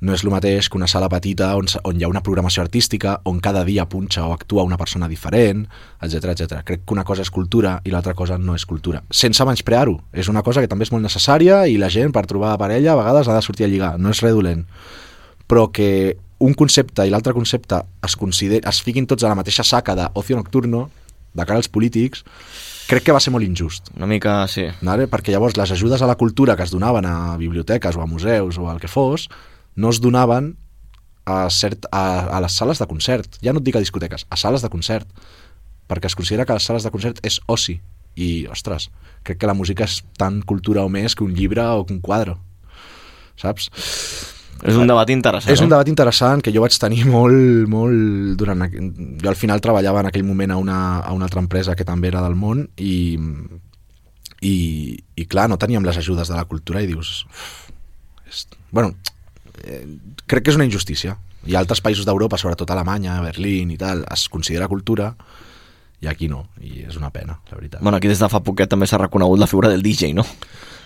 no és el mateix que una sala petita on, on hi ha una programació artística, on cada dia punxa o actua una persona diferent, etc etc. Crec que una cosa és cultura i l'altra cosa no és cultura. Sense menysprear-ho. És una cosa que també és molt necessària i la gent per trobar parella a vegades ha de sortir a lligar. No és res dolent. Però que un concepte i l'altre concepte es, consider es fiquin tots a la mateixa saca d'ocio nocturno, de cara als polítics, crec que va ser molt injust. Una mica, sí. Vale? Perquè llavors les ajudes a la cultura que es donaven a biblioteques o a museus o al que fos, no es donaven a, cert, a, a les sales de concert. Ja no et dic a discoteques, a sales de concert. Perquè es considera que les sales de concert és oci. I, ostres, crec que la música és tan cultura o més que un llibre o que un quadre. Saps? És un debat interessant. És un debat interessant que jo vaig tenir molt, molt durant... Jo al final treballava en aquell moment a una, a una altra empresa que també era del món i, i, i clar, no teníem les ajudes de la cultura i dius... "Uf, És, bueno, eh, crec que és una injustícia. I a altres països d'Europa, sobretot Alemanya, Berlín i tal, es considera cultura i aquí no, i és una pena, la veritat. Bueno, aquí des de fa poquet també s'ha reconegut la figura del DJ, no?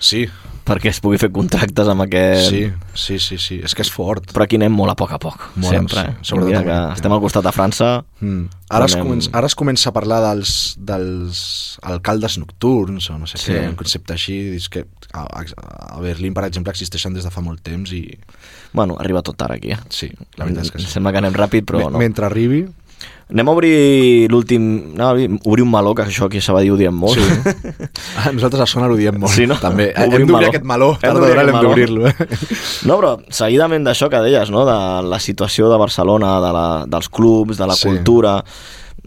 Sí, Perquè es pugui fer contractes amb aquest... sí, sí, sí, sí, és que és fort. Però aquí anem molt a poc a poc, Molt, sempre. sí, sobretot que estem al costat de França, Mm. Ara, es Anem- comença, ara es comença a parlar dels, dels alcaldes nocturns o no sé Sí. què, un concepte així és que a, a Berlín, per exemple, existeixen des de fa molt temps i bueno, arriba tot tard aquí. Eh? sí, la veritat és que sí. Sembla que anem ràpid, però Me- no. Mentre arribi, Anem a obrir l'últim... No, obrir un meló, que això aquí a Sabadell ho diem molt. Sí. a nosaltres a Sona ho diem molt, Sí, no? també. Obrim Hem d'obrir aquest meló, Hem tard o d'hora meló. d'obrir-lo. Eh? No, però seguidament d'això que deies, no? de la situació de Barcelona, de la, dels clubs, de la Sí. cultura,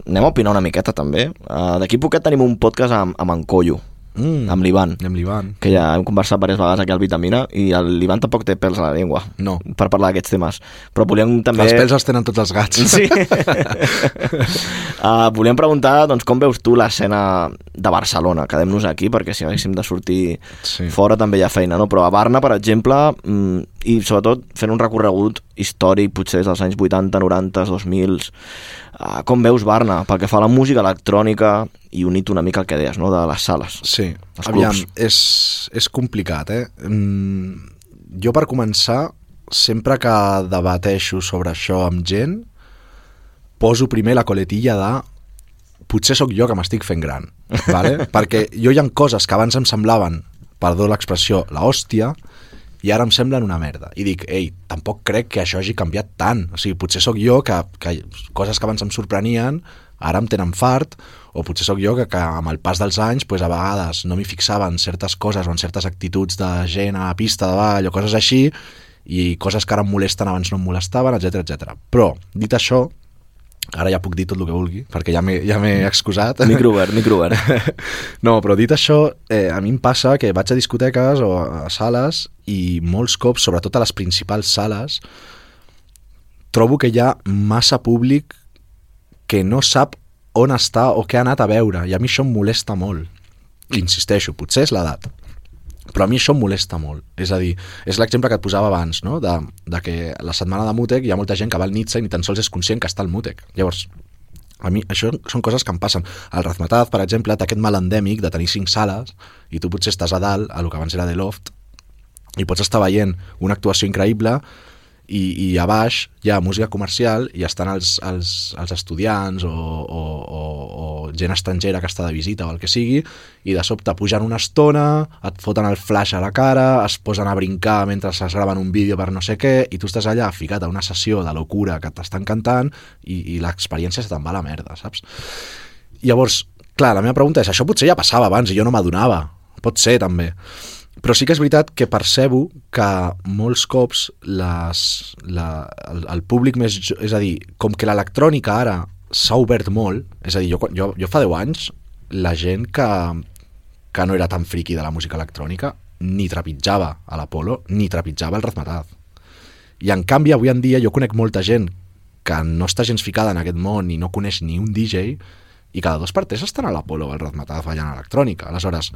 anem a opinar una miqueta també. Uh, D'aquí poquet tenim un podcast amb, amb en Collo, Mm. amb l'Ivan, amb l'Ivan. que ja hem conversat diverses vegades aquí al Vitamina, i l'Ivan tampoc té pèls a la llengua No. per parlar d'aquests temes. Però volíem també... Els pèls els tenen tots els gats. Sí. uh, volíem preguntar doncs, com veus tu l'escena de Barcelona. Quedem-nos aquí, perquè si haguéssim de sortir Sí. fora també hi ha feina, no? Però a Barna, per exemple, mm, i sobretot fent un recorregut històric, potser des dels anys 80, 90, 2000, uh, com veus Barna pel que fa a la música electrònica i unit una mica el que deies, no?, de les sales. Sí, aviam, és, és complicat, eh? Mm, jo, per començar, sempre que debateixo sobre això amb gent, poso primer la coletilla de potser sóc jo que m'estic fent gran, vale? perquè jo hi ha coses que abans em semblaven, perdó l'expressió, la hòstia, i ara em semblen una merda. I dic, ei, tampoc crec que això hagi canviat tant. O sigui, potser sóc jo que, que coses que abans em sorprenien ara em tenen fart, o potser sóc jo que, que amb el pas dels anys pues, a vegades no m'hi fixava en certes coses o en certes actituds de gent a pista de ball o coses així, i coses que ara em molesten abans no em molestaven, etc etc. Però, dit això, ara ja puc dir tot el que vulgui, perquè ja m'he ja excusat. Micro obert, micro obert. No, però dit això, eh, a mi em passa que vaig a discoteques o a sales i molts cops, sobretot a les principals sales, trobo que hi ha massa públic que no sap on està o què ha anat a veure, i a mi això em molesta molt. Insisteixo, potser és l'edat, però a mi això em molesta molt. És a dir, és l'exemple que et posava abans, no? de, de que la setmana de Mutec hi ha molta gent que va al Nietzsche i ni tan sols és conscient que està al Mutec. Llavors, a mi això són coses que em passen. El Razmataz, per exemple, té aquest mal endèmic de tenir cinc sales i tu potser estàs a dalt, a lo que abans era de loft, i pots estar veient una actuació increïble i, i a baix hi ha música comercial i estan els, els, els estudiants o, o, o, o gent estrangera que està de visita o el que sigui i de sobte pugen una estona, et foten el flash a la cara, es posen a brincar mentre es graven un vídeo per no sé què i tu estàs allà ficat a una sessió de locura que t'estan cantant i, i l'experiència se te'n va a la merda, saps? Llavors, clar, la meva pregunta és, això potser ja passava abans i jo no m'adonava. Pot ser, també. Però sí que és veritat que percebo que molts cops les, la, el, el públic més... És a dir, com que l'electrònica ara s'ha obert molt, és a dir, jo, jo, jo fa 10 anys, la gent que, que no era tan friqui de la música electrònica ni trepitjava a l'Apolo, ni trepitjava el Razmataz. I en canvi, avui en dia, jo conec molta gent que no està gens ficada en aquest món i no coneix ni un DJ i cada dos per tres estan a l'Apolo o al Razmataz ballant electrònica. Aleshores,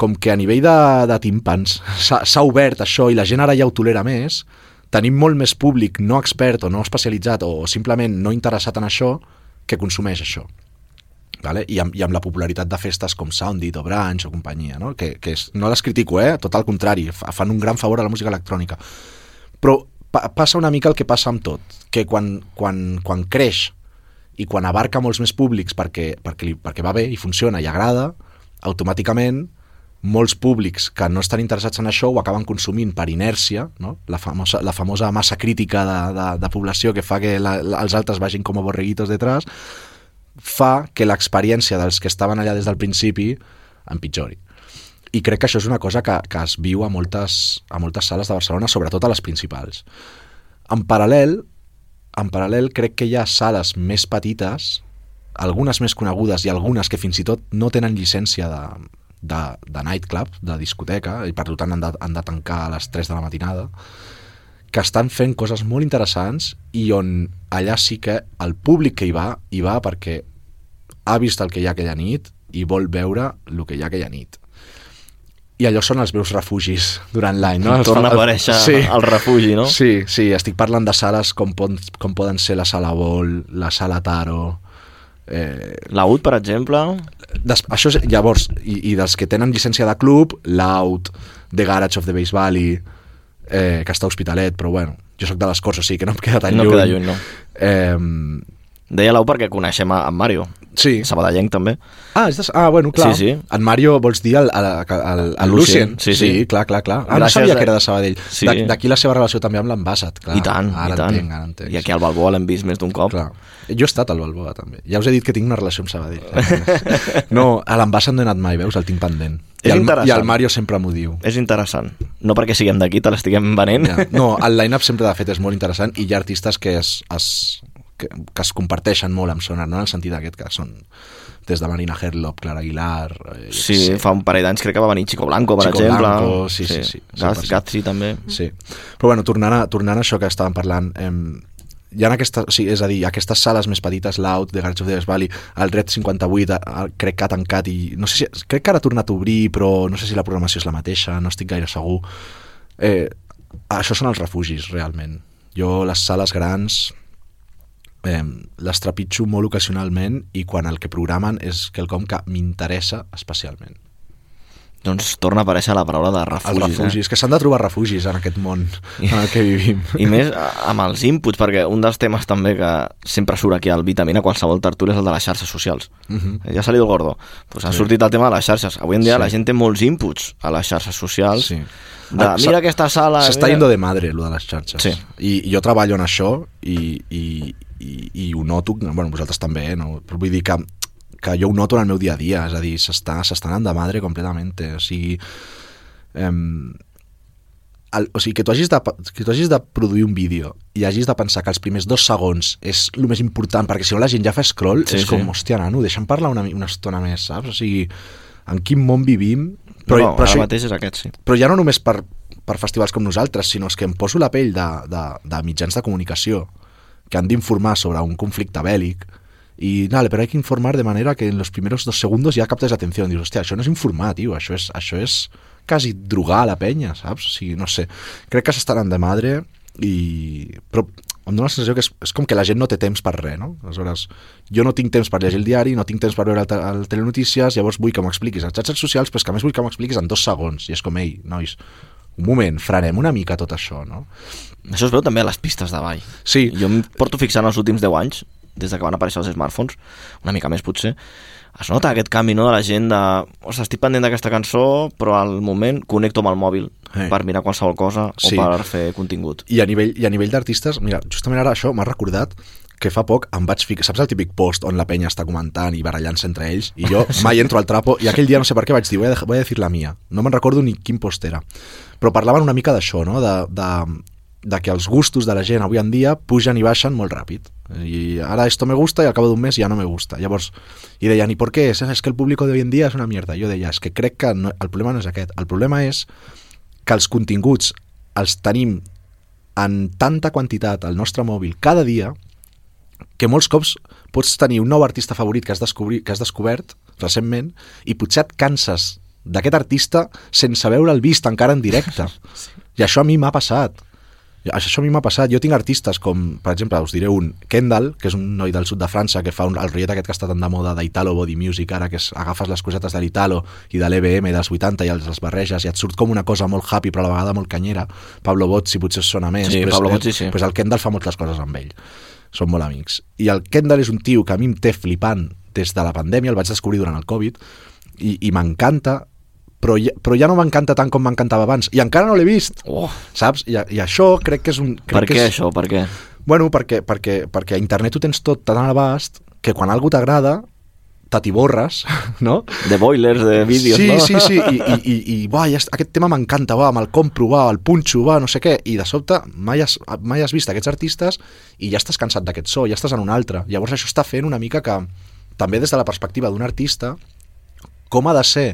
com que a nivell de, de timpans s'ha obert això i la gent ara ja ho tolera més, tenim molt més públic no expert o no especialitzat o simplement no interessat en això que consumeix això. Vale? I, amb, I amb la popularitat de festes com Soundit o Branch o companyia, no? que, que és, no les critico, eh? tot al contrari, fa- fan un gran favor a la música electrònica. Però pa passa una mica el que passa amb tot, que quan, quan, quan creix i quan abarca molts més públics perquè, perquè, li, perquè va bé i funciona i agrada, automàticament molts públics que no estan interessats en això ho acaben consumint per inèrcia, no? la, famosa, la famosa massa crítica de, de, de població que fa que la, la, els altres vagin com a borreguitos detrás, fa que l'experiència dels que estaven allà des del principi empitjori. I crec que això és una cosa que, que es viu a moltes, a moltes sales de Barcelona, sobretot a les principals. En paral·lel, en paral·lel crec que hi ha sales més petites, algunes més conegudes i algunes que fins i tot no tenen llicència de, de, de nightclub, de discoteca, i per tant han de, han de tancar a les 3 de la matinada, que estan fent coses molt interessants i on allà sí que el públic que hi va, hi va perquè ha vist el que hi ha aquella nit i vol veure el que hi ha aquella nit. I allò són els meus refugis durant l'any, no? Torna a aparèixer el refugi, no? Sí, sí, estic parlant de sales com, pon, com poden ser la Sala Vol, la Sala Taro... Eh, La UT, per exemple, des, això és, llavors, i, i dels que tenen llicència de club, l'Out, The Garage of the Base Valley, eh, que està a Hospitalet, però bueno, jo sóc de les Corts, o sigui que no em queda tan No lluny. queda lluny, no. Eh, deia l'Au perquè coneixem a, en Mario, sí. sabadellenc també. Ah, és de... ah, bueno, clar. Sí, sí. En Mario, vols dir el, el, el, el, Lucien? Lucien, sí, sí. clar, clar, clar. Ah, no Gràcies sabia a- que era de Sabadell. Sí. Da- D'aquí la seva relació també amb l'Envasat, clar. I tant, ara i tant. Entenc, ara entenc. I aquí al Balboa l'hem vist més d'un cop. Clar. Jo he estat al Balboa, també. Ja us he dit que tinc una relació amb Sabadell. no, a l'Envasat no he anat mai, veus? El tinc pendent. És I el, interessant. I el Mario sempre m'ho diu. És interessant. No perquè siguem d'aquí, te l'estiguem venent. Ja. No, el line-up sempre de fet és molt interessant i hi ha artistes que es, es, que, que es comparteixen molt amb Sonar, no en el sentit aquest que són des de Marina Herlop, Clara Aguilar... Eh, Sí, sé. fa un parell d'anys crec que va venir Chico Blanco, per Chico exemple. Blanco, sí, sí, sí, Gaz, 100%. Gazzi també. Sí. Però bueno, tornant a, tornant a això que estàvem parlant, eh, hi ha aquesta, sí, és a dir, aquestes sales més petites, l'Out, de Garage of the Valley, el Red 58, eh, crec que ha tancat i... No sé si, crec que ara ha tornat a obrir, però no sé si la programació és la mateixa, no estic gaire segur. Eh, això són els refugis, realment. Jo, les sales grans, eh, les trepitjo molt ocasionalment i quan el que programen és quelcom que m'interessa especialment. Doncs torna a aparèixer la paraula de refugis. Els refugis, que s'han de trobar refugis en aquest món en el que vivim. Eh? I més amb els inputs, perquè un dels temes també que sempre surt aquí al Vitamina, qualsevol tertúlia, és el de les xarxes socials. Uh -huh. Ja s'ha dit el gordo. Pues ha sortit el tema de les xarxes. Avui en dia Sí. la gent té molts inputs a les xarxes socials. Sí. De, Ah, mira aquesta sala... S'està mira... yendo de madre, lo de les xarxes. Sí. I, I jo treballo en això i, i, i, i ho noto, bueno, vosaltres també, eh, no? però vull dir que, que jo ho noto en el meu dia a dia, és a dir, s'està anant de madre completament, o sigui... Em, el, o sigui, que tu, hagis de, que tu hagis de produir un vídeo i hagis de pensar que els primers dos segons és el més important, perquè si no la gent ja fa scroll, Sí, és com, sí. hòstia, nano, deixa'm parlar una, una estona més, saps? O sigui, en quin món vivim... Però, no, però ara això- mateix és aquest, sí. però ja no només per, per festivals com nosaltres, sinó és que em poso la pell de, de, de mitjans de comunicació que han d'informar sobre un conflicte bèl·lic i, vale, però hay que informar de manera que en los primeros dos segundos ja captes l'atenció. Dius, hòstia, això no és informar, tio, això és, això és quasi drogar a la penya, saps? O sigui, no sé. Crec que s'estan de madre i... Però em dóna la sensació que és, és com que la gent no té temps per res, no? Aleshores, jo no tinc temps per llegir el diari, no tinc temps per veure el, te el telenotícies, llavors vull que m'ho expliquis a xarxes socials, però és que a més vull que m'ho expliquis en dos segons. I és com, ei, nois, un moment, frenem una mica tot això, no? Això es veu també a les pistes de ball. Sí, Jo em porto fixant els últims 10 anys, des de que van aparèixer els smartphones, una mica més potser, es nota aquest canvi no, de la gent de... Ostres, estic pendent d'aquesta cançó, però al moment connecto amb el mòbil Eh. per mirar qualsevol cosa Sí. o per fer contingut. I a nivell, i a nivell d'artistes, mira, justament ara això m'ha recordat que fa poc em vaig ficar... Saps el típic post on la penya està comentant i barallant-se entre ells? I jo mai entro al trapo i aquell dia no sé per què vaig dir voy a, voy a decir la mía. No me'n recordo ni quin post era. Però parlaven una mica d'això, no? De, de, de que els gustos de la gent avui en dia pugen i baixen molt ràpid. I ara esto me gusta i al cabo d'un mes ja no me gusta. Llavors, i deien, ¿y por qué? Es, es que el público de hoy en día és una mierda. Jo deia, és que crec que no, el problema no és aquest. El problema és que els continguts els tenim en tanta quantitat al nostre mòbil cada dia que molts cops pots tenir un nou artista favorit que has, descobri, que has descobert recentment i potser et canses d'aquest artista sense veure'l vist encara en directe. I això a mi m'ha passat. Això a mi m'ha passat. Jo tinc artistes com, per exemple, us diré un, Kendall, que és un noi del sud de França que fa un, el rotllet aquest que està tan de moda d'Italo Body Music, ara que és, agafes les cosetes de l'Italo i de l'EBM dels 80 i els, els barreges i et surt com una cosa molt happy però a la vegada molt canyera. Pablo Bozzi potser sona més. Sí, però Pablo Bozzi, sí. Pues el Kendall fa moltes coses amb ell. Són molt amics. I el Kendall és un tio que a mi em té flipant des de la pandèmia, el vaig descobrir durant el Covid, i, i m'encanta, però, ja, però ja no m'encanta tant com m'encantava abans. I encara no l'he vist, Oh, saps? I, I això crec que és un... Crec per que què és, això? Per què? Bueno, perquè, perquè, perquè a internet ho tens tot tan a l'abast que quan algú t'agrada t'atiborres, no? De boilers, de vídeos, sí, no? Sí, sí, i, i, i, i va, ja, est- aquest tema m'encanta, va, me'l compro, va, el punxo, va, no sé què, i de sobte mai has, mai has vist aquests artistes i ja estàs cansat d'aquest so, ja estàs en un altre. Llavors això està fent una mica que, també des de la perspectiva d'un artista, com ha de ser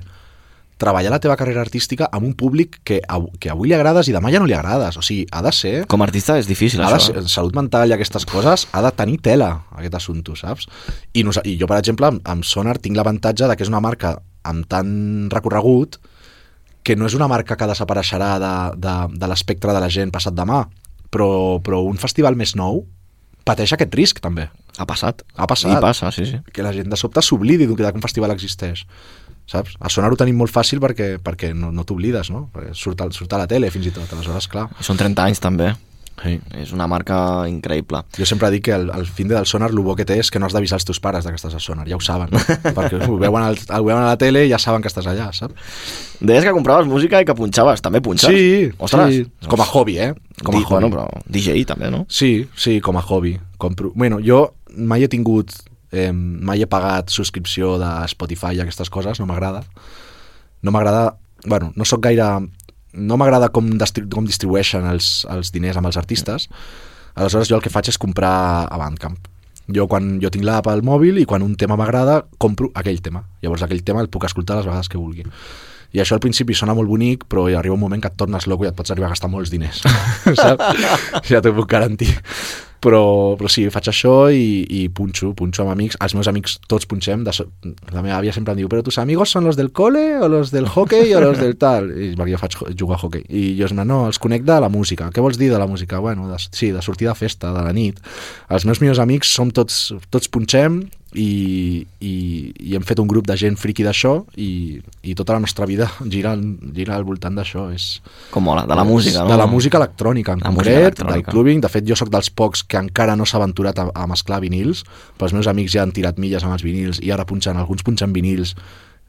treballar la teva carrera artística amb un públic que, av- que avui li agrades i demà ja no li agrades. O sigui, ha de ser Com a artista és difícil, ha de això. ser, salut mental i aquestes coses ha de tenir tela, aquest assumpte, saps? I, nos, I jo, per exemple, amb, amb Sonar tinc l'avantatge de que és una marca amb tant recorregut que no és una marca que desapareixerà de, de, de l'espectre de la gent passat demà, però, però un festival més nou pateix aquest risc, també. Ha passat. Ha passat. I passa, sí, sí. Que la gent de sobte s'oblidi d'un- que un festival existeix. Saps? A Sonar ho tenim molt fàcil perquè, perquè no, no t'oblides, no? Perquè surt, al, surt a la tele, fins i tot. Aleshores, clar. Són 30 anys, també. Sí. És una marca increïble. Jo sempre dic que el, el fin del sonar el bo que té és que no has d'avisar els teus pares que estàs al sonar, ja ho saben, no? perquè ho veuen, al, ho veuen a la tele i ja saben que estàs allà, saps? Deies que compraves música i que punxaves. També punxes? Sí, Ostres. sí, com a hobby, eh? Com a Di- hobby. Bueno, però DJ també, no? Sí, sí, com a hobby. Compro... Bueno, jo mai he tingut... Eh, mai he pagat subscripció de Spotify i aquestes coses, no m'agrada. No m'agrada... Bueno, no sóc gaire... No m'agrada com, com distribueixen els, els diners amb els artistes. Aleshores jo el que faig és comprar a Bandcamp. Jo quan jo tinc l'app al mòbil i quan un tema m'agrada, compro aquell tema. Llavors aquell tema el puc escoltar les vegades que vulgui. I això al principi sona molt bonic, però hi arriba un moment que et tornes loco i et pots arribar a gastar molts diners. Saps? Ja t'ho puc garantir. Però, però sí, faig això i, i punxo, punxo amb amics. Els meus amics tots punxem. De so... La meva àvia sempre em diu, però tus amigos són los del cole o los del hockey o los del tal? I perquè jo faig jugar a hockey. I jo, no, els conec de la música. Què vols dir de la música? Bueno, de, sí, de sortir de festa, de la nit. Els meus millors amics som tots, tots punxem i, i, i hem fet un grup de gent friqui d'això i, i tota la nostra vida gira, gira al voltant d'això. És, Com mola, de la música, no? de la música electrònica, en La concret, electrònica. del clubbing. De fet, jo sóc dels pocs que encara no s'ha aventurat a, a mesclar vinils, però els meus amics ja han tirat milles amb els vinils i ara punxen, alguns punxen vinils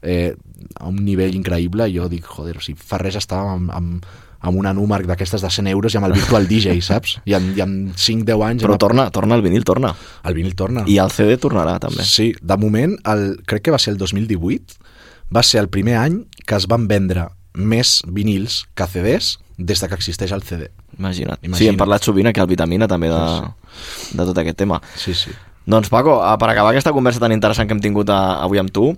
eh, a un nivell increïble i jo dic, joder, o sigui, fa res estàvem amb, amb, amb una Numark d'aquestes de 100 euros i amb el Virtual DJ, saps? I en, i en 5-10 anys... Però hem- torna, torna el vinil, torna. El vinil torna. I el CD tornarà, també. Sí, de moment, el, crec que va ser el 2018, va ser el primer any que es van vendre més vinils que CDs des de que existeix el CD. Imagina't. Imagina't. Sí, hem parlat sovint aquí al Vitamina també de, de tot aquest tema. Sí, sí. Doncs Paco, eh, per acabar aquesta conversa tan interessant que hem tingut a, avui amb tu,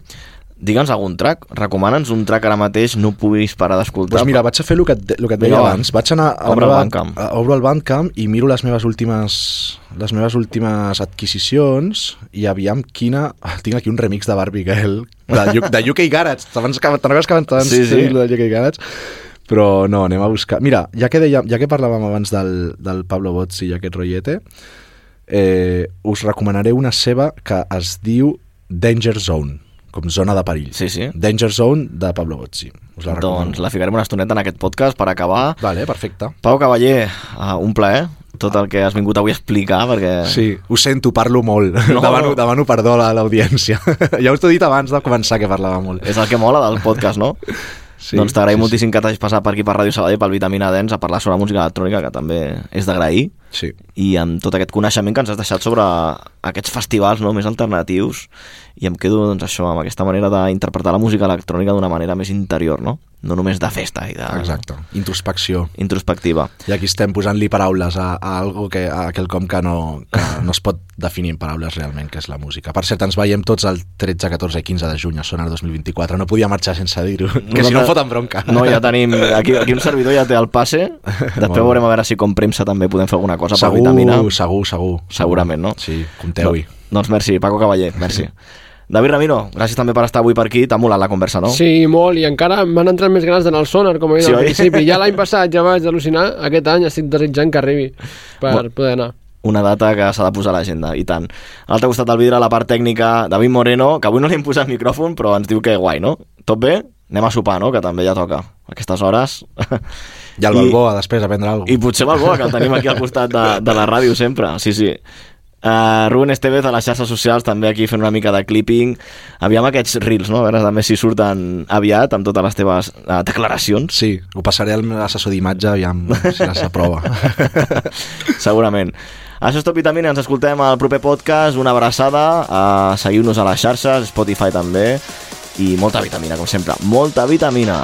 digue'ns algun track, recomana'ns un track ara mateix no puguis parar d'escoltar. Doncs mira, vaig a fer el que, et, el que et deia Vinga, abans. Vaig anar a Obre el meva, Bandcamp. a- obro el Bandcamp i miro les meves últimes les meves últimes adquisicions i aviam quina... Tinc aquí un remix de Barbie Girl de, de UK Garage. Abans que, recordes que abans Sí, sí. de UK Garage? Però no, anem a buscar... Mira, ja que, deia, ja que parlàvem abans del, del Pablo Bozzi i aquest rotllete, eh, us recomanaré una seva que es diu Danger Zone, com zona de perill. Sí, sí. Danger Zone de Pablo Bozzi. Us la recomano. Doncs la ficarem una estoneta en aquest podcast per acabar. Vale, perfecte. Pau Cavaller, uh, un plaer tot el que has vingut avui a explicar, perquè... Sí, ho sento, parlo molt. No. No. Demano, demano perdó a l'audiència. ja us t'he dit abans de començar que parlava molt. És el que mola del podcast, no? Sí, doncs t'agraïm sí, moltíssim sí. que t'hagis passat per aquí per Ràdio Sabadell, pel Vitamina Dens, a parlar sobre música electrònica, que també és d'agrair. Sí. I amb tot aquest coneixement que ens has deixat sobre aquests festivals no, més alternatius i em quedo doncs, això amb aquesta manera d'interpretar la música electrònica d'una manera més interior, no? No només de festa i de... Exacte, introspecció. Introspectiva. I aquí estem posant-li paraules a, a algo que, a quelcom que no, que no es pot definir en paraules realment, que és la música. Per cert, ens veiem tots el 13, 14 i 15 de juny a Sonar 2024. No podia marxar sense dir-ho, que si no foten bronca. No, ja tenim... Aquí, aquí un servidor ja té el passe. Després veurem a veure si com premsa també podem fer alguna cosa segur, per vitamina. Segur, segur. Segurament, no? Sí, compteu-hi. No, doncs merci, Paco Cavaller, merci. David Ramiro, gràcies també per estar avui per aquí. T'ha molat la conversa, no? Sí, molt, i encara m'han entrat més ganes d'anar al sonar, com he dit sí, al principi. Ja l'any passat ja vaig al·lucinar, aquest any estic desitjant que arribi per bon, poder anar. Una data que s'ha de posar a l'agenda, i tant. A l'altre costat del vidre, la part tècnica, David Moreno, que avui no li hem posat micròfon, però ens diu que guai, no? Tot bé? Anem a sopar, no? Que també ja toca. A aquestes hores... I el Balboa, després, a prendre alguna cosa. I potser Balboa, que el tenim aquí al costat de, de la ràdio sempre. Sí, sí. Uh, Ruben Estevez a les xarxes socials també aquí fent una mica de clipping. Aviam aquests reels, no? a veure també si surten aviat amb totes les teves uh, declaracions. Sí, ho passaré al assessor d'imatge aviam si les aprova. Segurament. Això és Top Vitamina, ens escoltem al proper podcast. Una abraçada, uh, seguiu-nos a les xarxes Spotify també. I molta vitamina, com sempre. Molta vitamina